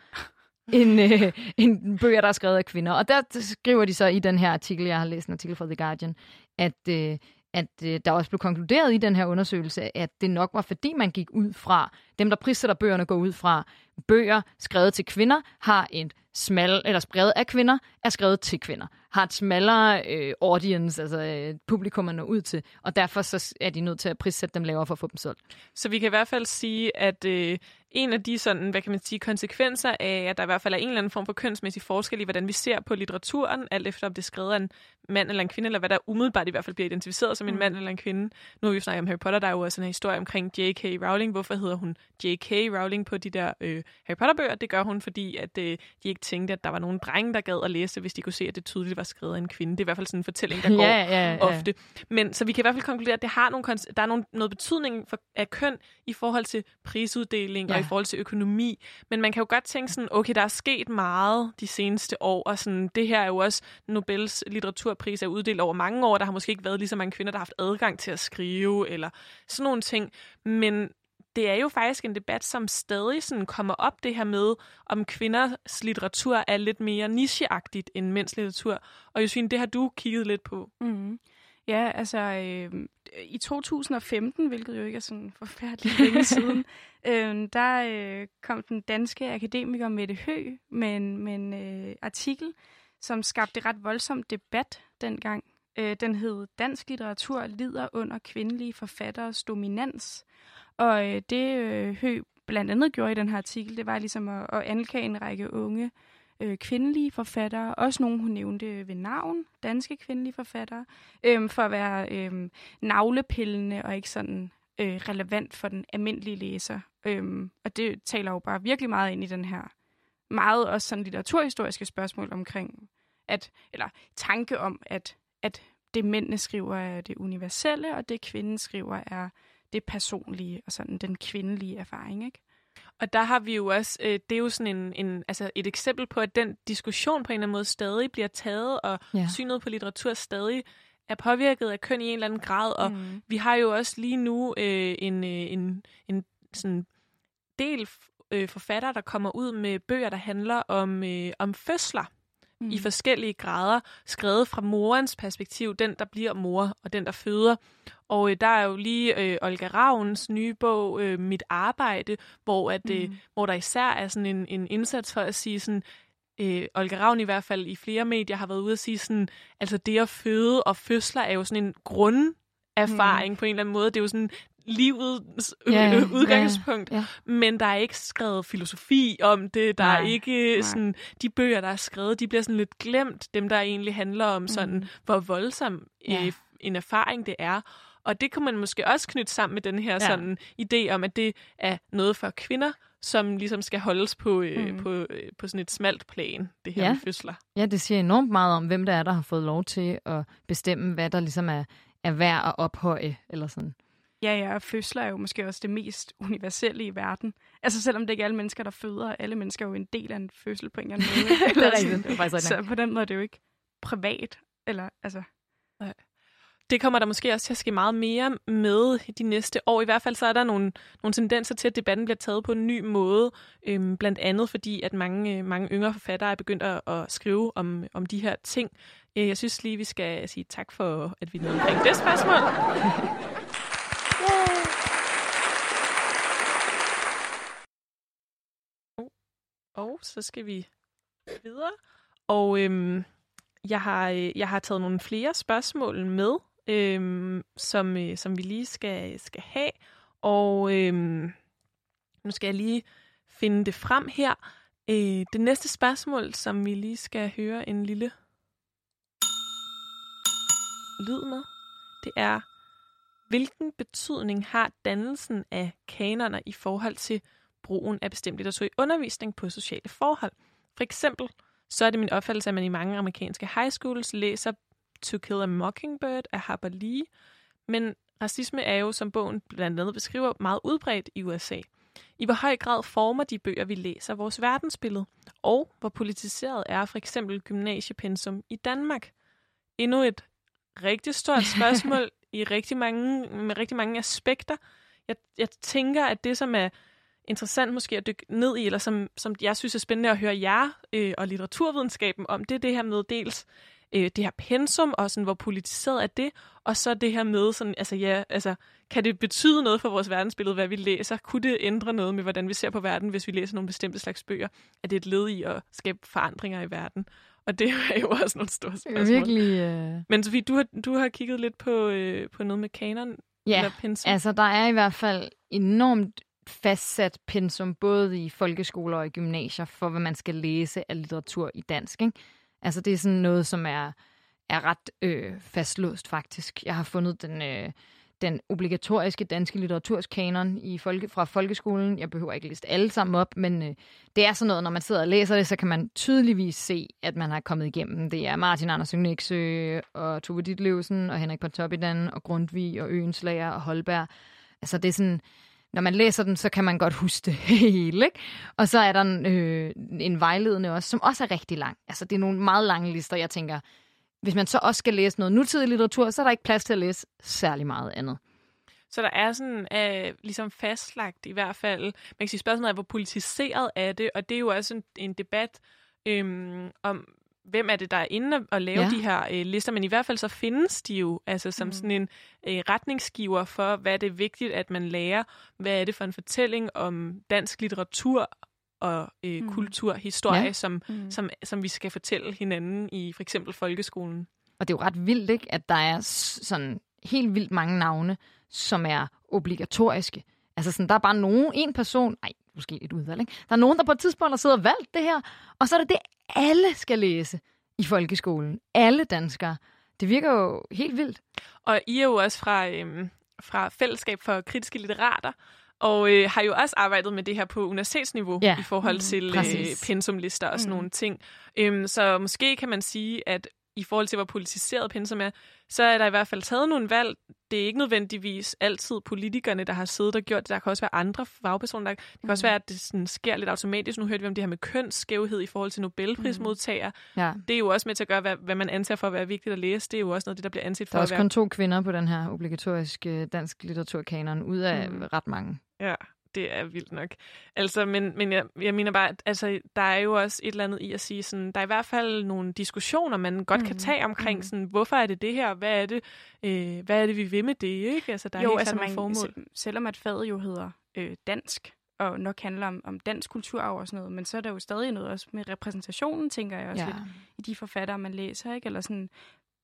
end, øh, [laughs] end bøger, der er skrevet af kvinder. Og der skriver de så i den her artikel, jeg har læst en artikel fra The Guardian, at, øh, at øh, der også blev konkluderet i den her undersøgelse, at det nok var fordi, man gik ud fra, dem der prissætter bøgerne går ud fra, bøger skrevet til kvinder har et smal, eller skrevet af kvinder, er skrevet til kvinder. Har et smallere øh, audience, altså øh, publikum man når ud til, og derfor så er de nødt til at prissætte dem lavere for at få dem solgt. Så vi kan i hvert fald sige, at øh, en af de sådan, hvad kan man sige, konsekvenser af, at der i hvert fald er en eller anden form for kønsmæssig forskel i, hvordan vi ser på litteraturen, alt efter om det er skrevet af en mand eller en kvinde, eller hvad der umiddelbart i hvert fald bliver identificeret som en mm. mand eller en kvinde. Nu har vi jo snakket om Harry Potter, der er jo også en historie omkring J.K. Rowling. Hvorfor hedder hun J.K. Rowling på de der øh, Harry Potter-bøger? Det gør hun, fordi at øh, de ikke tænkte, at der var nogen drenge, der gad at læse, hvis de kunne se, at det tydeligt var skrevet af en kvinde. Det er i hvert fald sådan en fortælling, der går ja, ja, ja. ofte. Men så vi kan i hvert fald konkludere, at det har nogle, der er nogle, noget betydning for, af køn i forhold til prisuddeling ja. og i forhold til økonomi. Men man kan jo godt tænke sådan, okay, der er sket meget de seneste år, og sådan, det her er jo også Nobels litteraturpris er uddelt over mange år. Der har måske ikke været lige så mange kvinder, der har haft adgang til at skrive, eller sådan nogle ting. Men det er jo faktisk en debat, som stadig sådan kommer op, det her med, om kvinders litteratur er lidt mere nicheagtigt end mænds litteratur. Og Josefine, det har du kigget lidt på. Mm. Ja, altså øh, i 2015, hvilket jo ikke er sådan forfærdeligt længe [laughs] siden, øh, der øh, kom den danske akademiker Mette Hø med en, med en øh, artikel, som skabte ret voldsom debat dengang. Øh, den hed Dansk litteratur lider under kvindelige forfatteres dominans. Og øh, det øh, Hø blandt andet gjorde i den her artikel, det var ligesom at, at anklage en række unge øh, Øh, kvindelige forfattere, også nogle, hun nævnte ved navn, danske kvindelige forfattere, øh, for at være øh, navlepillende og ikke sådan øh, relevant for den almindelige læser. Øh, og det taler jo bare virkelig meget ind i den her meget også sådan litteraturhistoriske spørgsmål omkring, at, eller tanke om, at, at det mændene skriver er det universelle, og det kvinden skriver er det personlige og sådan den kvindelige erfaring, ikke? Og der har vi jo også, øh, det er jo sådan en, en, altså et eksempel på, at den diskussion på en eller anden måde stadig bliver taget, og ja. synet på litteratur stadig er påvirket af køn i en eller anden grad. Og mm. vi har jo også lige nu øh, en, øh, en, en sådan del øh, forfattere, der kommer ud med bøger, der handler om, øh, om fødsler mm. i forskellige grader, skrevet fra morens perspektiv, den der bliver mor og den der føder. Og øh, der er jo lige øh, Olga Ravns nye bog, øh, Mit Arbejde, hvor, at, øh, mm. hvor der især er sådan en, en indsats for at sige sådan, øh, Olga Ravn i hvert fald i flere medier har været ude at sige sådan, altså det at føde og fødsler er jo sådan en grund erfaring mm. på en eller anden måde. Det er jo sådan livets ja, udgangspunkt, ja, ja. men der er ikke skrevet filosofi om det, der nej, er ikke nej. sådan, de bøger, der er skrevet, de bliver sådan lidt glemt, dem der egentlig handler om sådan, mm. hvor voldsom ja. øh, en erfaring det er. Og det kan man måske også knytte sammen med den her ja. sådan idé om, at det er noget for kvinder, som ligesom skal holdes på, øh, mm. på, øh, på sådan et smalt plan, det her ja. med fødsler. Ja, det siger enormt meget om, hvem der er, der har fået lov til at bestemme, hvad der ligesom er, er værd at ophøje, eller sådan. Ja, ja, og fødsler er jo måske også det mest universelle i verden. Altså selvom det ikke er alle mennesker, der føder, alle mennesker er jo en del af en fødsel på en eller anden måde. [laughs] det er rigtigt. Det er faktisk så på den måde er det jo ikke privat. Eller, altså. Nej. Det kommer der måske også til at ske meget mere med de næste år. I hvert fald så er der nogle, nogle tendenser til, at debatten bliver taget på en ny måde. Øhm, blandt andet fordi, at mange, øh, mange yngre forfattere er begyndt at, at skrive om, om de her ting. Øh, jeg synes lige, vi skal sige tak for, at vi nåede omkring det spørgsmål. Og så skal vi videre. Og øhm, jeg, har, øh, jeg har taget nogle flere spørgsmål med, øhm, som, øh, som vi lige skal, skal have. Og øhm, nu skal jeg lige finde det frem her. Øh, det næste spørgsmål, som vi lige skal høre en lille lyd med, det er, hvilken betydning har dannelsen af kanoner i forhold til brugen af bestemt litteratur i undervisning på sociale forhold? For eksempel, så er det min opfattelse, at man i mange amerikanske high schools læser To Kill a Mockingbird af Harper Lee, men racisme er jo, som bogen blandt andet beskriver, meget udbredt i USA. I hvor høj grad former de bøger, vi læser, vores verdensbillede, og hvor politiseret er for eksempel gymnasiepensum i Danmark? Endnu et rigtig stort [laughs] spørgsmål i rigtig mange, med rigtig mange aspekter. Jeg, jeg tænker, at det, som er interessant måske at dykke ned i, eller som, som jeg synes er spændende at høre jer øh, og litteraturvidenskaben om, det er det her med dels øh, det her pensum, og sådan, hvor politiseret er det, og så det her med, sådan, altså, ja, altså, kan det betyde noget for vores verdensbillede, hvad vi læser? Kunne det ændre noget med, hvordan vi ser på verden, hvis vi læser nogle bestemte slags bøger? Er det et led i at skabe forandringer i verden? Og det [laughs] er jo også nogle store spørgsmål. Virkelig... Øh... Men Sofie, du har, du har kigget lidt på, øh, på noget med kanon, Ja, eller pensum. altså der er i hvert fald enormt fastsat pensum, både i folkeskoler og i gymnasier, for hvad man skal læse af litteratur i dansk. Ikke? Altså det er sådan noget, som er, er ret øh, fastlåst faktisk. Jeg har fundet den, øh, den obligatoriske danske litteraturskanon i folke, fra folkeskolen. Jeg behøver ikke liste alle sammen op, men øh, det er sådan noget, når man sidder og læser det, så kan man tydeligvis se, at man har kommet igennem. Det er Martin Andersen Nexø og Tove Ditlevsen og Henrik Pontoppidan og Grundtvig og Øenslager og Holberg. Altså det er sådan, når man læser den, så kan man godt huske det [laughs] hele. Ikke? Og så er der en, øh, en vejledende også, som også er rigtig lang. Altså det er nogle meget lange lister, jeg tænker, hvis man så også skal læse noget nutidig litteratur, så er der ikke plads til at læse særlig meget andet. Så der er sådan øh, ligesom fastlagt i hvert fald, man kan sige spørgsmålet er, hvor politiseret er det, og det er jo også en, en debat øhm, om, hvem er det, der er inde og lave Ja. de her øh, lister, men i hvert fald så findes de jo altså som mm. sådan en øh, retningsgiver for, hvad det er vigtigt, at man lærer, hvad er det for en fortælling om dansk litteratur og øh, Mm. kultur, historie, Ja. som, Mm. som, som vi skal fortælle hinanden i for eksempel folkeskolen. Og det er jo ret vildt, ikke? at der er sådan helt vildt mange navne, som er obligatoriske. Altså sådan, der er bare nogen, en person, nej, måske et udvalg, ikke? Der er nogen, der på et tidspunkt har siddet og valgt det her, og så er det det, alle skal læse i folkeskolen. Alle danskere. Det virker jo helt vildt. Og I er jo også fra, øhm, fra Fællesskab for Kritiske Litterater, og øh, har jo også arbejdet med det her på universitetsniveau Ja. i forhold Mm, til øh, pensumlister og sådan Mm. nogle ting. Øhm, så måske kan man sige, at i forhold til, hvor politiseret pensum er, så er der i hvert fald taget nogle valg. Det er ikke nødvendigvis altid politikerne, der har siddet og gjort det. Der kan også være andre fagpersoner. Der, det kan Mm. også være, at det sådan sker lidt automatisk. Nu hørte vi om det her med kønsskævhed i forhold til Nobelprismodtagere. Ja. Det er jo også med til at gøre, hvad, hvad man anser for at være vigtigt at læse. Det er jo også noget, det der bliver anset Der for er at også være kun to kvinder på den her obligatoriske dansk litteraturkanon, ud af Mm. ret mange. Ja, det er vildt nok. Altså, men, men jeg, jeg mener bare, at altså, der er jo også et eller andet i at sige, sådan, der er i hvert fald nogle diskussioner, man godt mm. kan Mhm. tage omkring, Mhm. sådan, hvorfor er det det her, hvad er det, øh, hvad er det vi vil med det, ikke? Altså, der er jo, altså man, formål. se- selvom at faget jo hedder øh, dansk, og nok handler om, om dansk kulturarv og sådan noget, men så er der jo stadig noget også med repræsentationen, tænker jeg også Ja. lidt, i de forfattere, man læser, ikke? Eller sådan,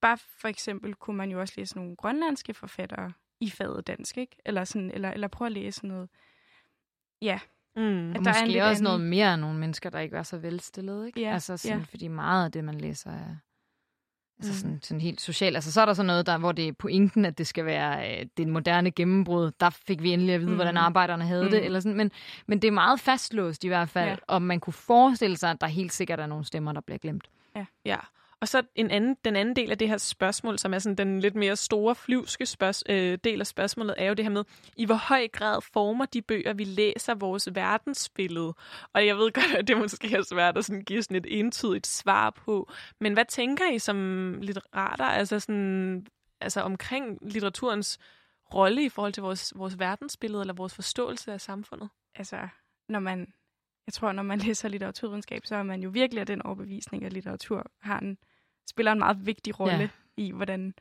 bare for eksempel kunne man jo også læse nogle grønlandske forfattere i faget dansk, ikke? Eller, sådan, eller, eller prøve at læse noget. Ja, Mm. At Og der er en måske lidt også anden- noget mere af nogle mennesker, der ikke er så velstillede. Ikke? Ja, altså sådan, ja. Fordi meget af det, man læser, er altså Mm. sådan, sådan helt socialt. Altså så er der sådan noget, der, hvor det er pointen, at det skal være øh, det moderne gennembrud. Der fik vi endelig at vide, mm. Hvordan arbejderne havde mm. det. Eller sådan. Men, men det er meget fastlåst i hvert fald. Ja. Og man kunne forestille sig, at der helt sikkert er nogle stemmer, der bliver glemt. Ja, og så en anden, den anden del af det her spørgsmål, som er sådan den lidt mere store flyvske spørg- øh, del af spørgsmålet, er jo det her med, i hvor høj grad former de bøger, vi læser, vores verdensbillede. Og jeg ved [laughs] godt, at det måske er svært at sådan give sådan et entydigt svar på. Men hvad tænker I som litterater, altså, sådan, altså omkring litteraturens rolle i forhold til vores, vores verdensbillede eller vores forståelse af samfundet? altså, når man, jeg tror, når man [laughs] læser litteraturvidenskab, så er man jo virkelig af den overbevisning, at litteratur har en, spiller en meget vigtig rolle Ja. i, hvordan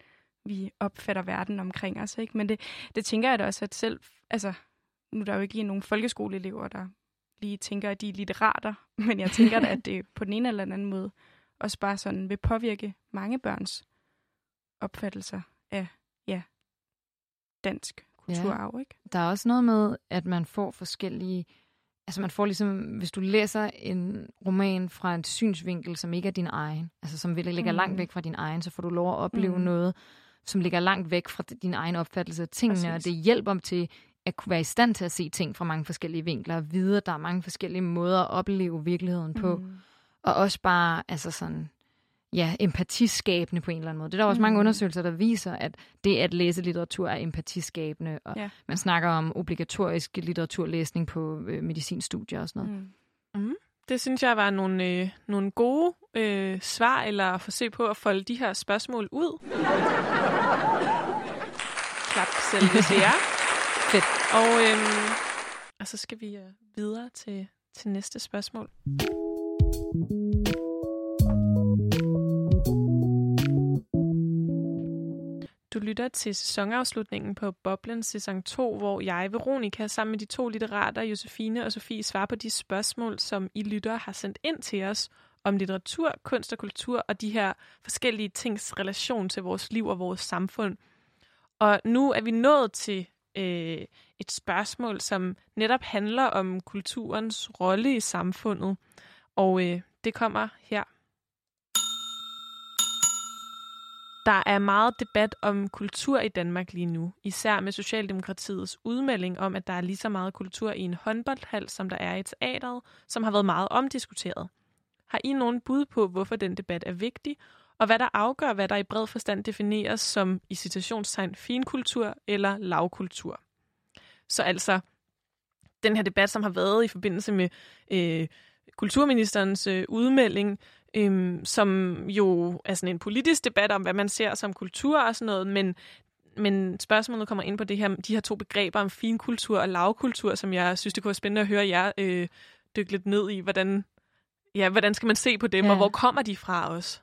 vi opfatter verden omkring os. Ikke? Men det, det tænker jeg da også, at selv, altså, nu er der jo ikke nogen folkeskoleelever, der lige tænker, at de er litterater, [laughs] men jeg tænker at det på den ene eller anden måde også bare sådan vil påvirke mange børns opfattelser af, ja, dansk kulturarv, ikke? Der er også noget med, at man får forskellige... Altså man får ligesom, hvis du læser en roman fra en synsvinkel, som ikke er din egen, altså som ligger Mm. langt væk fra din egen, så får du lov at opleve Mm. noget, som ligger langt væk fra din egen opfattelse af tingene, Præcis. og det hjælper til at kunne være i stand til at se ting fra mange forskellige vinkler, og vide, at der er mange forskellige måder at opleve virkeligheden på. Mm. Og også bare, altså sådan, ja, empatiskabende på en eller anden måde. Det er der også mm. mange undersøgelser, der viser, at det at læse litteratur er empatiskabende, og Ja. man snakker om obligatorisk litteraturlæsning på øh, medicinstudier og sådan noget. Mm. Det synes jeg var nogle, øh, nogle gode øh, svar, eller forsøg på at folde de her spørgsmål ud. [laughs] Klap selv, hvis I er. [laughs] Fedt. Og, øhm, og så skal vi øh, videre til, til næste spørgsmål. Du lytter til sæsonafslutningen på Boblen sæson 2, hvor jeg, Veronika, sammen med de to litterater, Josefine og Sofie, svarer på de spørgsmål, som I lyttere har sendt ind til os om litteratur, kunst og kultur og de her forskellige tings relation til vores liv og vores samfund. Og nu er vi nået til øh, et spørgsmål, som netop handler om kulturens rolle i samfundet. Og øh, det kommer her. Der er meget debat om kultur i Danmark lige nu, især med Socialdemokratiets udmelding om, at der er lige så meget kultur i en håndboldhal, som der er i teateret, som har været meget omdiskuteret. Har I nogen bud på, hvorfor den debat er vigtig, og hvad der afgør, hvad der i bred forstand defineres som i citationstegn finkultur eller lavkultur? Så altså, den her debat, som har været i forbindelse med øh, kulturministerens øh, udmelding, øhm, som jo er sådan en politisk debat om, hvad man ser som kultur og sådan noget, men, men spørgsmålet kommer ind på det her, de her to begreber om finkultur og lavkultur, som jeg synes, det kunne være spændende at høre jer øh, dykke lidt ned i. Hvordan, ja, hvordan skal man se på dem, Ja. og hvor kommer de fra os?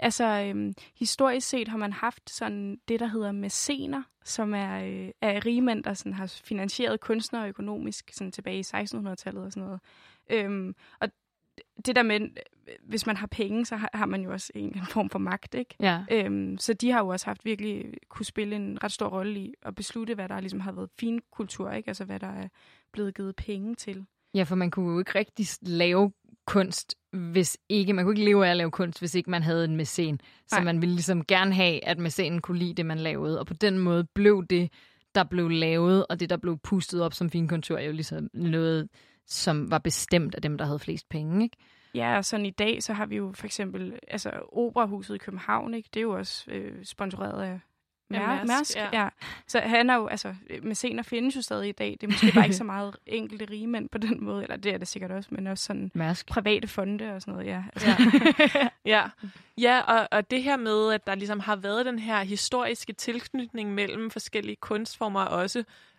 Altså, øhm, historisk set har man haft sådan det, der hedder mæscener, som er, øh, er rigmænd, der sådan har finansieret kunstnere økonomisk sådan tilbage i 1600-tallet og sådan noget. Øhm, og det der med, hvis man har penge, så har, har man jo også en anden form for magt, ikke? Ja. Øhm, så de har jo også haft virkelig kunne spille en ret stor rolle i at beslutte, hvad der ligesom har været fin kultur, ikke? Altså, hvad der er blevet givet penge til. Ja, for man kunne jo ikke rigtig lave kunst, hvis ikke, man kunne ikke leve af at lave kunst, hvis ikke man havde en mæcen. Så Nej. man ville ligesom gerne have, at mæcenen kunne lide det, man lavede. Og på den måde blev det, der blev lavet, og det, der blev pustet op som finkultur, jo ligesom noget, som var bestemt af dem, der havde flest penge, ikke? Ja, og sådan i dag, så har vi jo for eksempel, altså Operahuset i København, ikke? det er jo også øh, sponsoreret af Af Mær- Mærsk, Mærsk. ja. Ja. Så han er jo, altså, mæscener findes jo stadig i dag. Det er måske bare ikke så meget enkelte rigmænd på den måde, eller det er det sikkert også, men også sådan Mærsk. private fonde og sådan noget, ja. Altså, Ja, [laughs] ja og, og det her med, at der ligesom har været den her historiske tilknytning mellem forskellige kunstformer,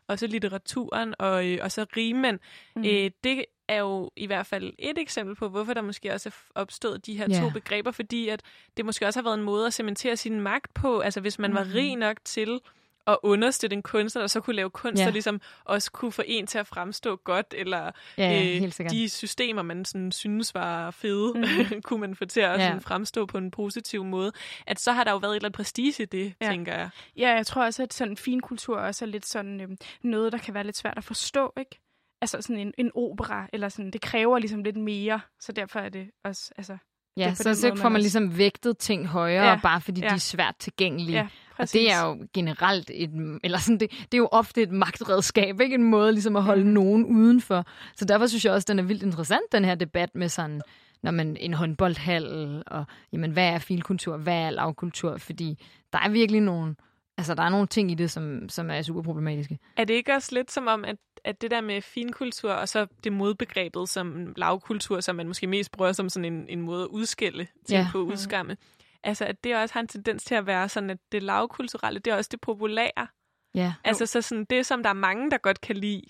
og også litteraturen og, øh, og så rigmænd, mm. øh, det er jo i hvert fald et eksempel på, hvorfor der måske også er opstået de her Ja. to begreber, fordi at det måske også har været en måde at cementere sin magt på. Altså hvis man var Mhm. rig nok til at understøtte en kunstner, der så kunne lave kunst, Ja. der ligesom også kunne få en til at fremstå godt, eller Ja, ja, øh, de systemer, man sådan synes var fede, mm. [laughs] kunne man få til at Ja. sådan fremstå på en positiv måde. At så har der jo været et eller andet prestige i det, ja. Tænker jeg. ja, jeg tror også, at sådan fin kultur også er lidt sådan øh, noget, der kan være lidt svært at forstå, ikke? Altså sådan en, en opera, eller sådan, det kræver ligesom lidt mere, så derfor er det også, altså, Ja, så, så får man også- ligesom vægtet ting højere, Ja, bare fordi ja. de er svært tilgængelige. ja, Og det er jo generelt et, eller sådan, det, det er jo ofte et magtredskab, ikke en måde ligesom at holde mm. nogen udenfor. Så derfor synes jeg også, den er vildt interessant, den her debat med sådan, når man en håndboldhal, og jamen, hvad er filkultur, hvad er lavkultur, fordi der er virkelig nogle, altså der er nogle ting i det, som, som er super problematiske. Er det ikke også lidt som om, at, at det der med finkultur, og så det modbegrebet som lavkultur, som man måske mest bruger som sådan en, en måde at udskille ting Ja. på, udskamme, altså at det også har en tendens til at være sådan, at det lavkulturelle, det er også det populære. Ja. Altså så sådan det, som der er mange, der godt kan lide,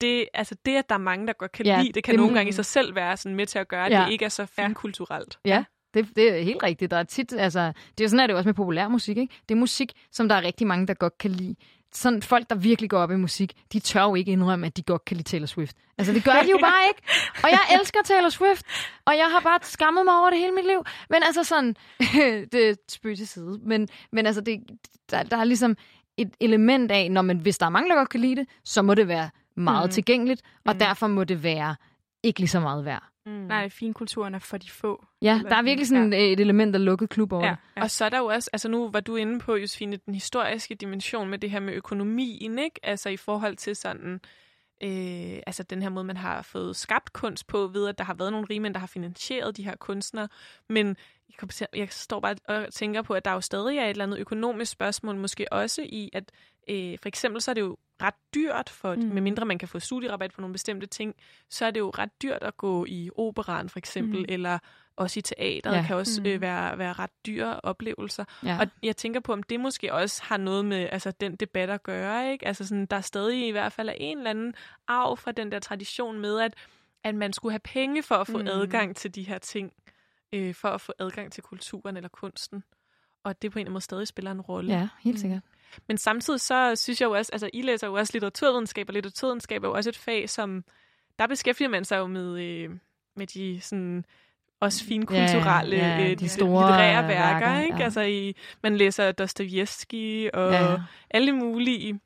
det, altså det, at der er mange, der godt kan Ja, lide, det kan det nogle gange i sig selv være sådan med til at gøre, at Ja. det ikke er så finkulturelt. Ja, det, det er helt rigtigt. Der er tit, altså, det er sådan, at det er også med populær musik, ikke? Det er musik, som der er rigtig mange, der godt kan lide. Sådan folk, der virkelig går op i musik, de tør jo ikke indrømme, at de godt kan lide Taylor Swift. Altså, det gør de jo [laughs] bare ikke. Og jeg elsker Taylor Swift, og jeg har bare skammet mig over det hele mit liv. Men altså sådan, [laughs] det er spøg til side. Men, men altså, det, der, der er ligesom et element af, når man, hvis der er mange, der godt kan lide det, så må det være meget mm. tilgængeligt, og Mhm. derfor må det være ikke lige så meget værd. Mm. Nej, finkulturen er for de få. Ja, Eller der er virkelig sådan ja. et element af lukket klub over Ja, ja. Og så er der jo også, altså nu var du inde på, Josefine, den historiske dimension med det her med økonomien, ikke? Altså i forhold til sådan, øh, altså den her måde, man har fået skabt kunst på, ved at der har været nogle rigmænd, der har finansieret de her kunstnere. Men jeg, kommer til- jeg står bare og tænker på, at der jo stadig er et eller andet økonomisk spørgsmål, måske også i, at øh, for eksempel så er det jo ret dyrt, for, mm. Mm. medmindre man kan få studierabat på nogle bestemte ting, så er det jo ret dyrt at gå i operan for eksempel, Mm. mm. eller også i teateret Ja. kan også Mm. øh, være, være ret dyre oplevelser. Ja. Og jeg tænker på, om det måske også har noget med altså, den debat at gøre. Ikke? Altså, sådan, der er stadig i hvert fald er en eller anden arv fra den der tradition med, at, at man skulle have penge for at få Mm. mm. adgang til de her ting. Øh, for at få adgang til kulturen eller kunsten. Og det på en eller anden måde stadig spiller en rolle. ja, helt Mm. sikkert. Men samtidig så synes jeg jo også, altså I læser jo også litteraturvidenskab, og litteraturvidenskab er jo også et fag, som, der beskæftiger man sig jo med, øh, med de sådan, også finkulturelle, Ja, ja, øh, de de store litterære værker, værker, ikke? ja. Altså i, man læser Dostojevski og ja. alle mulige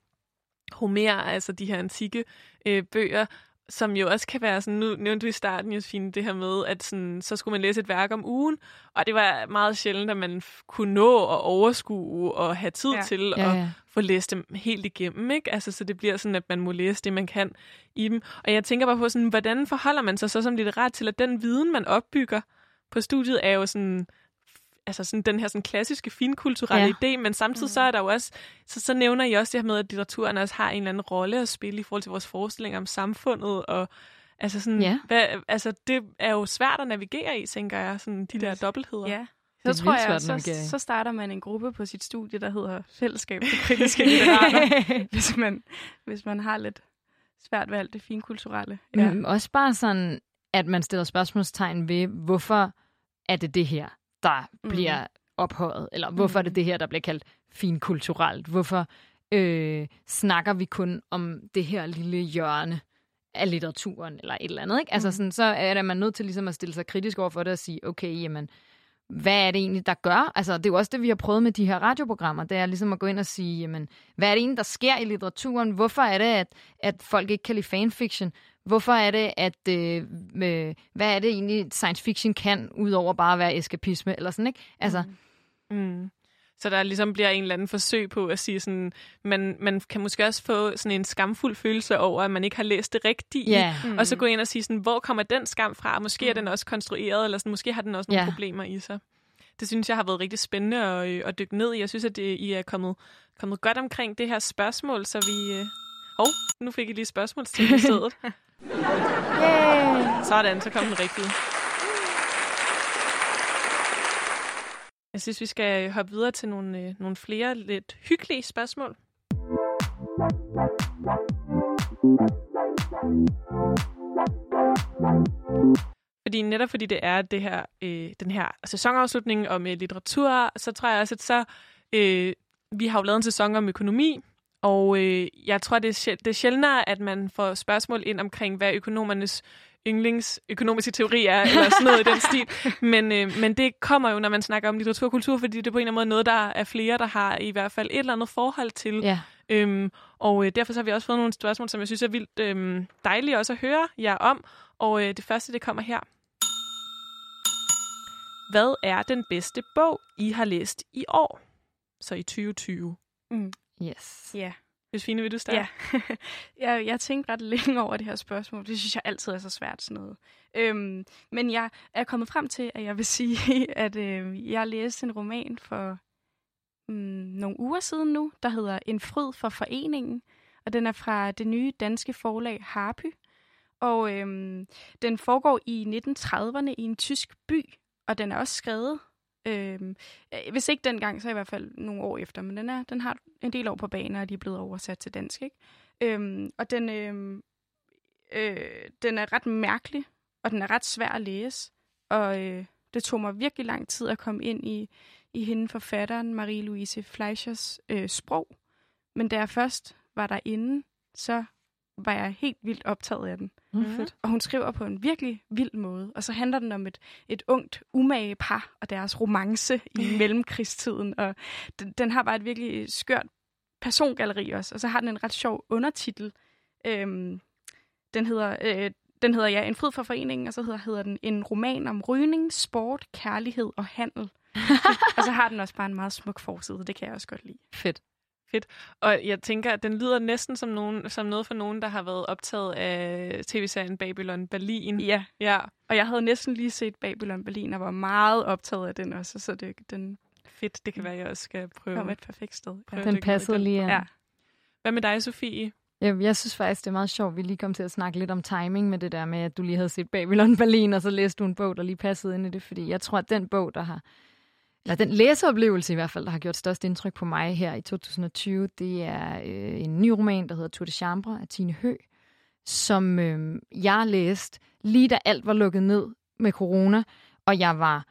Homer, altså de her antikke øh, bøger, som jo også kan være sådan, nu nævnte du i starten, Josefine, det her med, at sådan, så skulle man læse et værk om ugen, og det var meget sjældent, at man kunne nå at overskue og have tid Ja. ja. til Ja, at ja. få læst dem helt igennem, ikke? Altså, så det bliver sådan, at man må læse det, man kan i dem. Og jeg tænker bare på sådan, hvordan forholder man sig så som litterat til, at den viden, man opbygger på studiet, er jo sådan, altså sådan den her sådan klassiske finkulturelle Ja. idé, men samtidig så er der jo også, så, så nævner I også det her med, at litteraturen også har en eller anden rolle at spille i forhold til vores forestillinger om samfundet, og altså sådan, Ja. hvad, altså det er jo svært at navigere i, tænker jeg, sådan de der dobbeltheder. Ja. Det Så tror vildt svært jeg, at så, så starter man en gruppe på sit studie, der hedder Fællesskab for kritiske litterater, [laughs] hvis man, hvis man har lidt svært ved alt det finkulturelle. Ja. Mm, også bare sådan, at man stiller spørgsmålstegn ved, hvorfor er det det her, der Mhm. bliver ophøjet? Eller hvorfor er det Mhm. det her, der bliver kaldt finkulturelt? Hvorfor øh, snakker vi kun om det her lille hjørne af litteraturen, eller et eller andet, ikke? Altså Mhm. sådan, så er det, man nødt til ligesom at stille sig kritisk over for det og sige, okay, jamen, hvad er det egentlig, der gør? Altså, det er jo også det, vi har prøvet med de her radioprogrammer. Det er ligesom at gå ind og sige, jamen, hvad er det egentlig, der sker i litteraturen? Hvorfor er det, at, at folk ikke kan lide fanfiction? Hvorfor er det, at... Øh, øh, hvad er det egentlig, science fiction kan, udover bare at være eskapisme, eller sådan, ikke? Altså, Mm. Så der ligesom bliver en eller anden forsøg på at sige sådan, man, man kan måske også få sådan en skamfuld følelse over, at man ikke har læst det rigtige. ja. Mm. Og så gå ind og sige sådan, hvor kommer den skam fra? Måske er den også konstrueret, eller sådan, måske har den også nogle ja. problemer i sig. Det synes jeg har været rigtig spændende at, øh, at dykke ned i. Jeg synes, at det, I er kommet, kommet godt omkring det her spørgsmål, så vi... Øh... Hov, nu fik I lige spørgsmålstil i [laughs] stedet. Yeah. Sådan, så kom den rigtige. Jeg synes, vi skal hoppe videre til nogle, øh, nogle flere lidt hyggelige spørgsmål. Fordi netop fordi det er det her, øh, den her sæsonafslutning om øh, litteratur, så tror jeg også, at så... Øh, vi har jo lavet en sæson om økonomi, og øh, jeg tror, det er, sjæl- det er sjældnere, at man får spørgsmål ind omkring, hvad økonomernes yndlings økonomiske teori er, [laughs] eller sådan noget i den stil. Men, øh, men det kommer jo, når man snakker om litteratur og kultur, fordi det er på en eller anden måde noget, der er flere, der har i hvert fald et eller andet forhold til. Ja. Øhm, og øh, derfor så har vi også fået nogle spørgsmål, som jeg synes er vildt øh, dejlige også at høre jer om. Og øh, det første, det kommer her. Hvad er den bedste bog, I har læst i år? Så i 2020. Yes. Ja. Josefine, vil du starte? Ja. [laughs] jeg, jeg tænkte ret længe over det her spørgsmål. Det synes jeg altid er så svært sådan noget. Øhm, men jeg er kommet frem til, at jeg vil [laughs] sige, at øh, jeg læste en roman for mm, nogle uger siden nu, der hedder En fryd for foreningen. Og den er fra det nye danske forlag Harpy. Og øhm, den foregår i 1930'erne i en tysk by, og den er også skrevet Øhm, øh, hvis ikke dengang, så i hvert fald nogle år efter, men den, er, den har en del år på banen, og de er blevet oversat til dansk. Ikke? Øhm, og den, øhm, øh, den er ret mærkelig, og den er ret svær at læse. Og øh, det tog mig virkelig lang tid at komme ind i, i hende forfatteren, Marie-Louise Fleischers øh, sprog. Men da jeg først var derinde, så var jeg helt vildt optaget af den. Mm. Fedt. Og hun skriver på en virkelig vild måde. Og så handler den om et, et ungt, umage par og deres romance i mellemkrigstiden. Og den, den har bare et virkelig skørt persongalleri også. Og så har den en ret sjov undertitel. Øhm, den hedder... Øh, den hedder ja, En fryd for foreningen, og så hedder, hedder den En roman om rygning, sport, kærlighed og handel. [laughs] og så har den også bare en meget smuk forside, det kan jeg også godt lide. Fedt. Og jeg tænker, at den lyder næsten som, nogen, som noget for nogen, der har været optaget af tv-serien Babylon Berlin. Ja, Ja, og jeg havde næsten lige set Babylon Berlin, og var meget optaget af den også, så det, den fedt. Det kan være, at jeg også skal prøve. kom et perfekt sted. At Den passede lige an. Ja. Hvad med dig, Sofie? Jeg, jeg synes faktisk, det er meget sjovt, at vi lige kom til at snakke lidt om timing med det der med, at du lige havde set Babylon Berlin, og så læste du en bog, der lige passede ind i det. Fordi jeg tror, at den bog, der har, eller den læseoplevelse i hvert fald, der har gjort størst indtryk på mig her i 2020, det er øh, en ny roman, der hedder Tour de Chambre af Tine Hø, som øh, jeg læste lige da alt var lukket ned med corona, og jeg var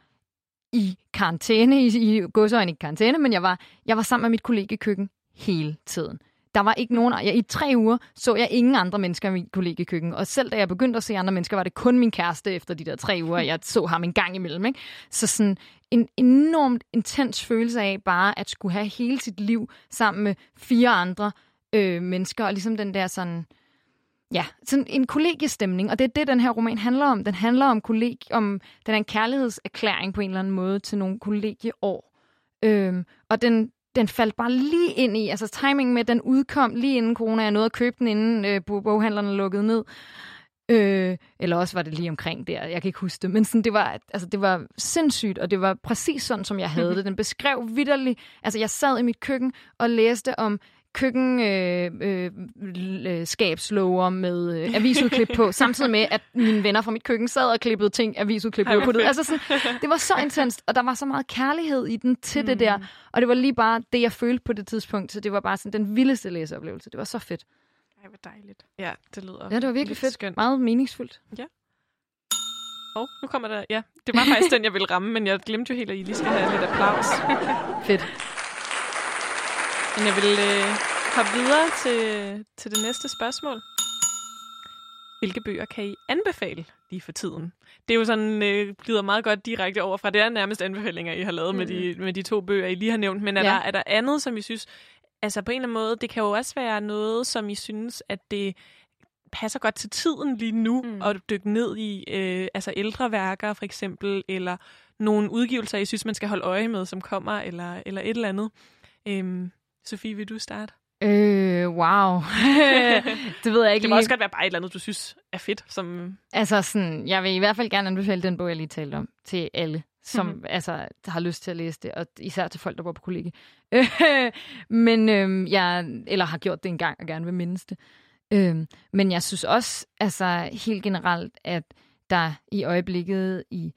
i karantæne, i, i godsøjne i karantæne, men jeg var, jeg var sammen med mit kollegekøkken hele tiden. Der var ikke nogen... Jeg, I tre uger så jeg ingen andre mennesker i min kollegekøkken. Og selv da jeg begyndte at se andre mennesker, var det kun min kæreste efter de der tre uger. Jeg så ham en gang imellem. Ikke? Så sådan en enormt intens følelse af bare at skulle have hele sit liv sammen med fire andre øh, mennesker. Og ligesom den der sådan... Ja, sådan en kollegiestemning, og det er det, den her roman handler om. Den handler om kolleg, om den er en kærlighedserklæring på en eller anden måde til nogle kollegieår. Øhm, og den, den faldt bare lige ind i, altså timingen med, at den udkom lige inden corona. Jeg nåede at købe den, inden øh, bog- boghandlerne lukkede ned. Øh, eller også var det lige omkring der, jeg kan ikke huske det. Men sådan, det, var, altså, det var sindssygt, og det var præcis sådan, som jeg havde [laughs] det. Den beskrev vidderligt, altså jeg sad i mit køkken og læste om køkkenskabslover øh, øh, med øh, avisudklip på, [laughs] samtidig med, at mine venner fra mit køkken sad og klippede ting avisudklip på. det. Altså sådan, det var så intenst, og der var så meget kærlighed i den til mm. det der. Og det var lige bare det, jeg følte på det tidspunkt. Så det var bare sådan den vildeste læseoplevelse. Det var så fedt. Ej, hvor dejligt. Ja, det lyder Ja, det var virkelig fedt. skønt. Meget meningsfuldt. Og nu kommer der... Ja, det var faktisk den, jeg ville ramme, men jeg glemte jo helt, at I lige skal have lidt applaus. [laughs] Fedt. Men jeg vil øh, hoppe videre til, til det næste spørgsmål. Hvilke bøger kan I anbefale lige for tiden? Det er jo sådan, øh, glider meget godt direkte over fra. Det er nærmest anbefalinger, I har lavet mm. med, de, med de to bøger, I lige har nævnt. Men er, Ja. der, er der andet, som I synes... Altså på en eller anden måde, det kan jo også være noget, som I synes, at det passer godt til tiden lige nu, Mm. mm. at dykke ned i øh, altså ældre værker for eksempel, eller nogle udgivelser, I synes, man skal holde øje med, som kommer, eller, eller et eller andet. Øhm, Sofie, vil du starte? Øh, wow. [laughs] det ved jeg ikke Det må lige. også godt være bare et eller andet, du synes er fedt. Som... Altså sådan, jeg vil i hvert fald gerne anbefale den bog, jeg lige talte om, til alle, som mm-hmm. altså, har lyst til at læse det, og især til folk, der bor på kollega. [laughs] men øhm, jeg, eller har gjort det engang og gerne vil mindes det. Øhm, men jeg synes også, altså helt generelt, at der i øjeblikket, i,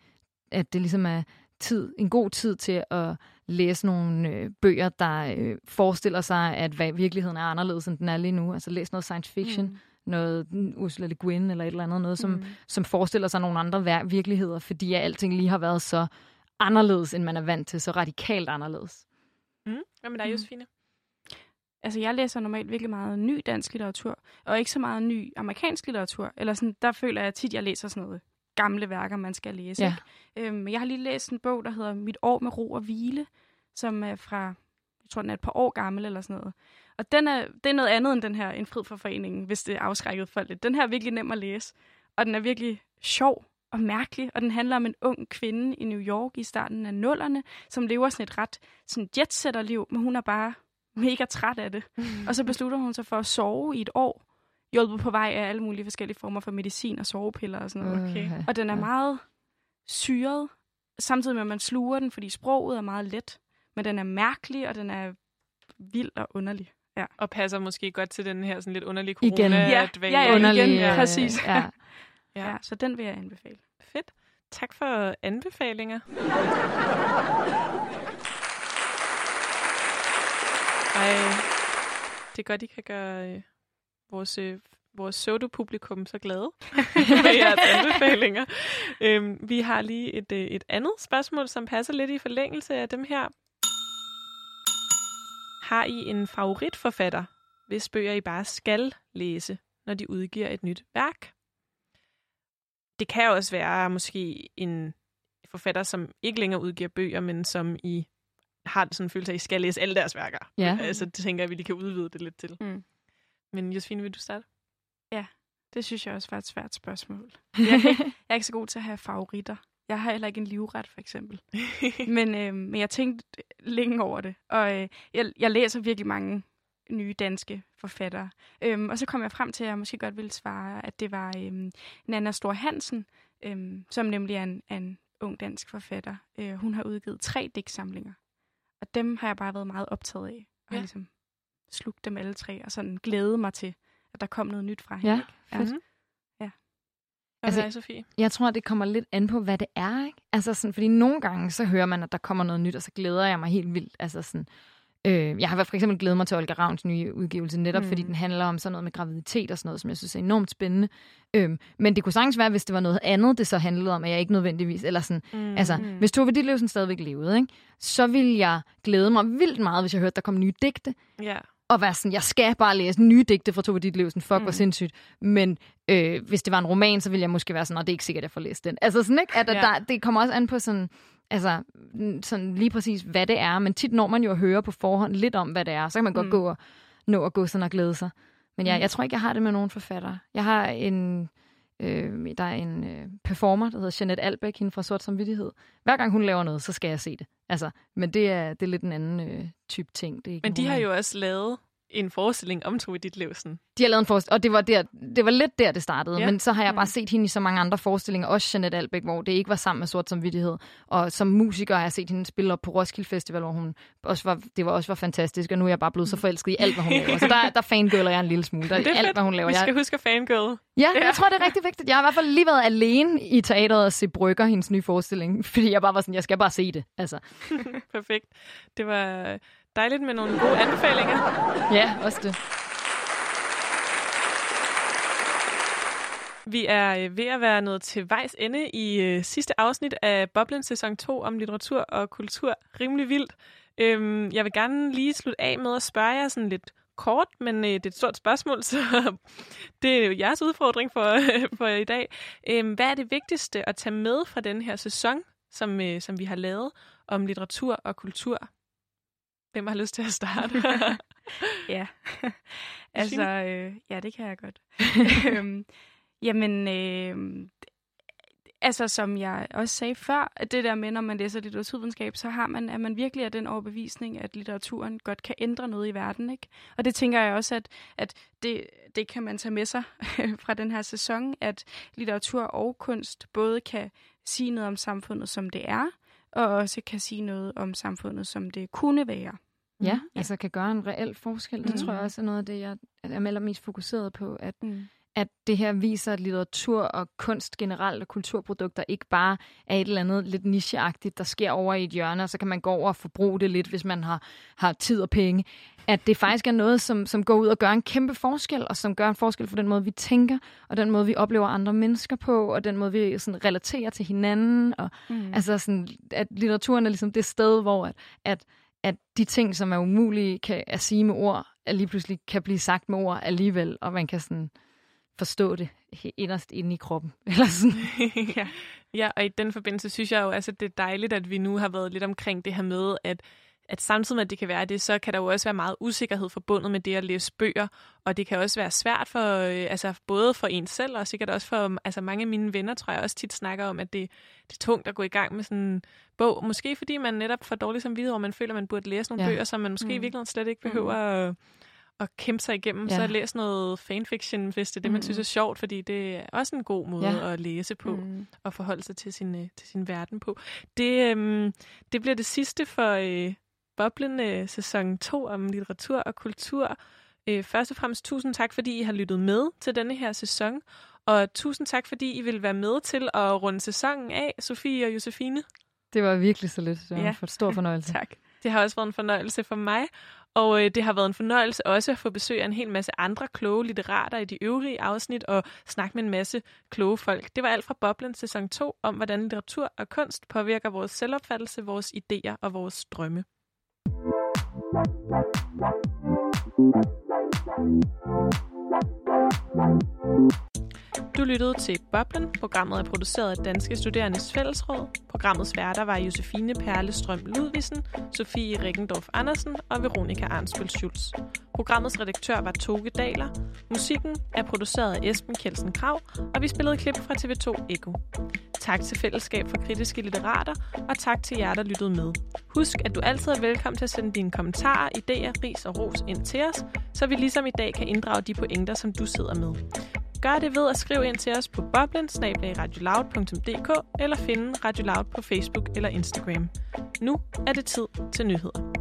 at det ligesom er tid, en god tid til at læse nogle øh, bøger, der øh, forestiller sig, at hvad, virkeligheden er anderledes, end den er lige nu. Altså læs noget science fiction, mm. noget mm, Ursula Le Guin eller et eller andet, noget, som, mm. som forestiller sig nogle andre virkeligheder, fordi at alting lige har været så anderledes, end man er vant til, så radikalt anderledes. Mm. Hvad med dig, Mm. Josefine? Altså, jeg læser normalt virkelig meget ny dansk litteratur, og ikke så meget ny amerikansk litteratur. Eller sådan, der føler jeg tit, jeg læser sådan noget gamle værker, man skal læse. Ja. Ikke? Øhm, jeg har lige læst en bog, der hedder Mit år med ro og hvile, som er fra, jeg tror, den er et par år gammel eller sådan noget. Og den er, det er noget andet end den her En frid for foreningen, hvis det er afskrækket folk lidt. Den her er virkelig nem at læse, og den er virkelig sjov og mærkelig, og den handler om en ung kvinde i New York i starten af nullerne, som lever sådan et ret sådan jetsetter-liv, men hun er bare mega træt af det. [laughs] Og så beslutter hun sig for at sove i et år, hjulpet på vej af alle mulige forskellige former for medicin og sovepiller og sådan noget. Okay. Og den er ja. meget syret, samtidig med, at man sluger den, fordi sproget er meget let. Men den er mærkelig, og den er vild og underlig. Ja. Og passer måske godt til den her sådan lidt underlige Igen. corona Ja, dvale. ja, ja, Underlig, igen, øh, præcis. [laughs] Ja. Ja. Ja, så den vil jeg anbefale. Fedt. Tak for anbefalinger. [laughs] Ej, det er godt, I kan gøre øh, vores, øh, vores pseudo-publikum så glade [laughs] med jeres anbefalinger. Øhm, vi har lige et, øh, et andet spørgsmål, som passer lidt i forlængelse af dem her. Har I en favoritforfatter, hvis bøger I bare skal læse, når de udgiver et nyt værk? Det kan også være måske en forfatter, som ikke længere udgiver bøger, men som I har sådan en følelse af, at I skal læse alle deres værker. Ja. Altså, det tænker jeg, at vi lige kan udvide det lidt til. Mm. Men Josefine, vil du starte? Det Det synes jeg også var et svært spørgsmål. [laughs] Jeg er, ikke, jeg er ikke så god til at have favoritter. Jeg har heller ikke en livret, for eksempel. [laughs] men, øh, men jeg tænkte længe over det, og øh, jeg, jeg læser virkelig mange nye danske forfattere. Øhm, og så kom jeg frem til, at jeg måske godt ville svare, at det var øhm, Nana Stor Hansen, øhm, som nemlig er en, en ung dansk forfatter. Øh, hun har udgivet tre digtsamlinger, og dem har jeg bare været meget optaget af. Og Ja. ja. ligesom slugt dem alle tre, og sådan glæde mig til, at der kom noget nyt fra hende. Ja, ikke? ja. fedt. ja. Altså- dig, Sofie? Jeg tror, det kommer lidt an på, hvad det er. Ikke? Altså sådan, fordi nogle gange, så hører man, at der kommer noget nyt, og så glæder jeg mig helt vildt. Altså sådan, øh, jeg har for eksempel glædet mig til Olga Ravns nye udgivelse, netop mm. fordi den handler om sådan noget med graviditet og sådan noget, som jeg synes er enormt spændende. Øhm, men det kunne sagtens være, hvis det var noget andet, det så handlede om, at jeg ikke nødvendigvis, eller sådan, mm. altså, hvis Tove Ditlevsen stadigvæk levede, ikke? så ville jeg glæde mig vildt meget, hvis jeg hørte, der kom nye digte, Ja. Og være sådan, jeg skal bare læse nye digte fra Tove Ditlevsen, fuck, mm. hvor sindssygt. Men øh, hvis det var en roman, så ville jeg måske være sådan, det er ikke sikkert, jeg får læst den. Altså sådan, ikke? At, Ja. ja. der, det kommer også an på sådan, altså, sådan lige præcis, hvad det er. Men tit når man jo at høre på forhånd lidt om, hvad det er. Så kan man godt Mm. gå og nå at gå sådan og glæde sig. Men jeg, Mm. jeg tror ikke, jeg har det med nogen forfattere. Jeg har en... Øh, der er en øh, performer, der hedder Jeanette Albeck, hende fra Sort Samvittighed. Hver gang hun laver noget, så skal jeg se det. Altså, men det er, det er lidt en anden øh, type ting. Det er ikke Men en de har jo også lavet en forestilling om Tove Ditlevsen. De har lavet en forestilling, og det var, der, det var lidt der, det startede. Ja. Ja. Men så har jeg bare Mm. set hende i så mange andre forestillinger, også Jeanette Albeck, hvor det ikke var sammen med Sort Samvittighed. Og som musiker har jeg set hende spille op på Roskilde Festival, hvor hun også var, det var også var fantastisk, og nu er jeg bare blevet så forelsket i alt, hvad hun laver. Så der, der fangirler jeg en lille smule. Der, Det er alt, fedt. hvad hun laver. Vi skal Jeg, huske at fangirl. ja, jeg tror, det er rigtig vigtigt. Jeg har i hvert fald lige været alene i teateret og se Brygger, hendes nye forestilling, [laughs] fordi jeg bare var sådan, jeg skal bare se det. Altså, [laughs] Perfekt. Det var dejligt med nogle gode anbefalinger. ja, også det. Vi er øh, ved at være nået til vejs ende i øh, sidste afsnit af Boblen sæson 2 om litteratur og kultur. Rimelig vildt. Øhm, jeg vil gerne lige slutte af med at spørge jer sådan lidt kort, men øh, det er et stort spørgsmål, [laughs] så det er jo jeres udfordring for, [laughs] for i dag. Øhm, hvad er det vigtigste at tage med fra den her sæson, som, øh, som vi har lavet om litteratur og kultur? Hvem har lyst til at starte? [laughs] Ja, altså, øh, ja, det kan jeg godt. [laughs] øhm, jamen, øh, altså som jeg også sagde før, at det der med, når man læser litteraturvidenskab, så har man, at man virkelig er den overbevisning, at litteraturen godt kan ændre noget i verden, ikke? Og det tænker jeg også, at, at det, det kan man tage med sig [laughs] fra den her sæson, at litteratur og kunst både kan sige noget om samfundet, som det er, og også kan sige noget om samfundet, som det kunne være. Ja, altså kan gøre en reel forskel. Det Mm. tror jeg også er noget af det, jeg er allermest fokuseret på, at Mm. at det her viser, at litteratur og kunst generelt og kulturprodukter ikke bare er et eller andet lidt nicheagtigt, der sker over i et hjørne, og så kan man gå over og forbruge det lidt, hvis man har, har tid og penge. At det faktisk er noget, som, som går ud og gør en kæmpe forskel, og som gør en forskel for den måde, vi tænker, og den måde, vi oplever andre mennesker på, og den måde, vi sådan relaterer til hinanden. Og, Mm. Altså sådan, at litteraturen er ligesom det sted, hvor at, at, at de ting, som er umulige kan, at sige med ord, at lige pludselig kan blive sagt med ord alligevel, og man kan sådan forstå det inderst inde i kroppen. [laughs] Eller sådan. [laughs] ja. ja, og i den forbindelse synes jeg jo, altså, det er dejligt, at vi nu har været lidt omkring det her med, at at samtidig med, at det kan være det, så kan der jo også være meget usikkerhed forbundet med det at læse bøger, og det kan også være svært for, øh, altså både for en selv, og sikkert også for altså mange af mine venner, tror jeg også tit snakker om, at det, det er tungt at gå i gang med sådan en bog, måske fordi man netop får dårlig samvittighed, og man føler, at man burde læse nogle Ja. bøger, som man måske mm. i Mm. virkeligheden slet ikke behøver at, at kæmpe sig igennem. Ja. Så Ja. læs noget fanfiction, hvis det er det, man Mm. synes er sjovt, fordi det er også en god måde Ja. at læse på Mm. at forholde sig til sin, øh, til sin verden på. Det, øhm, det bliver det sidste for øh, Boblen øh, sæson 2 om litteratur og kultur. Øh, først og fremmest tusind tak, fordi I har lyttet med til denne her sæson. Og tusind tak, fordi I vil være med til at runde sæsonen af, Sofie og Josefine. Det var virkelig så lidt. Det var Ja. ja. en stor fornøjelse. [laughs] Tak. Det har også været en fornøjelse for mig. Og øh, det har været en fornøjelse også at få besøg af en hel masse andre kloge litterater i de øvrige afsnit og snakke med en masse kloge folk. Det var alt fra Boblen sæson 2 om, hvordan litteratur og kunst påvirker vores selvopfattelse, vores idéer og vores drømme. Du lyttede til Boblen. Programmet er produceret af Danske Studerendes Fællesråd. Programmets værter var Josefine Perlestrøm Ludvigsen, Sofie Rikendorf Andersen og Veronika Arnsbøl Schulz. Programmets redaktør var Toge Daler. Musikken er produceret af Esben Kelsen Krav, og vi spillede klip fra TV2 Eko. Tak til Fællesskab for Kritiske Litterater, og tak til jer, der lyttede med. Husk, at du altid er velkommen til at sende dine kommentarer, idéer, ris og ros ind til os, så vi ligesom i dag kan inddrage de pointer, som du sidder med. Gør det ved at skrive ind til os på boblen eller finde Radio Loud på Facebook eller Instagram. Nu er det tid til nyheder.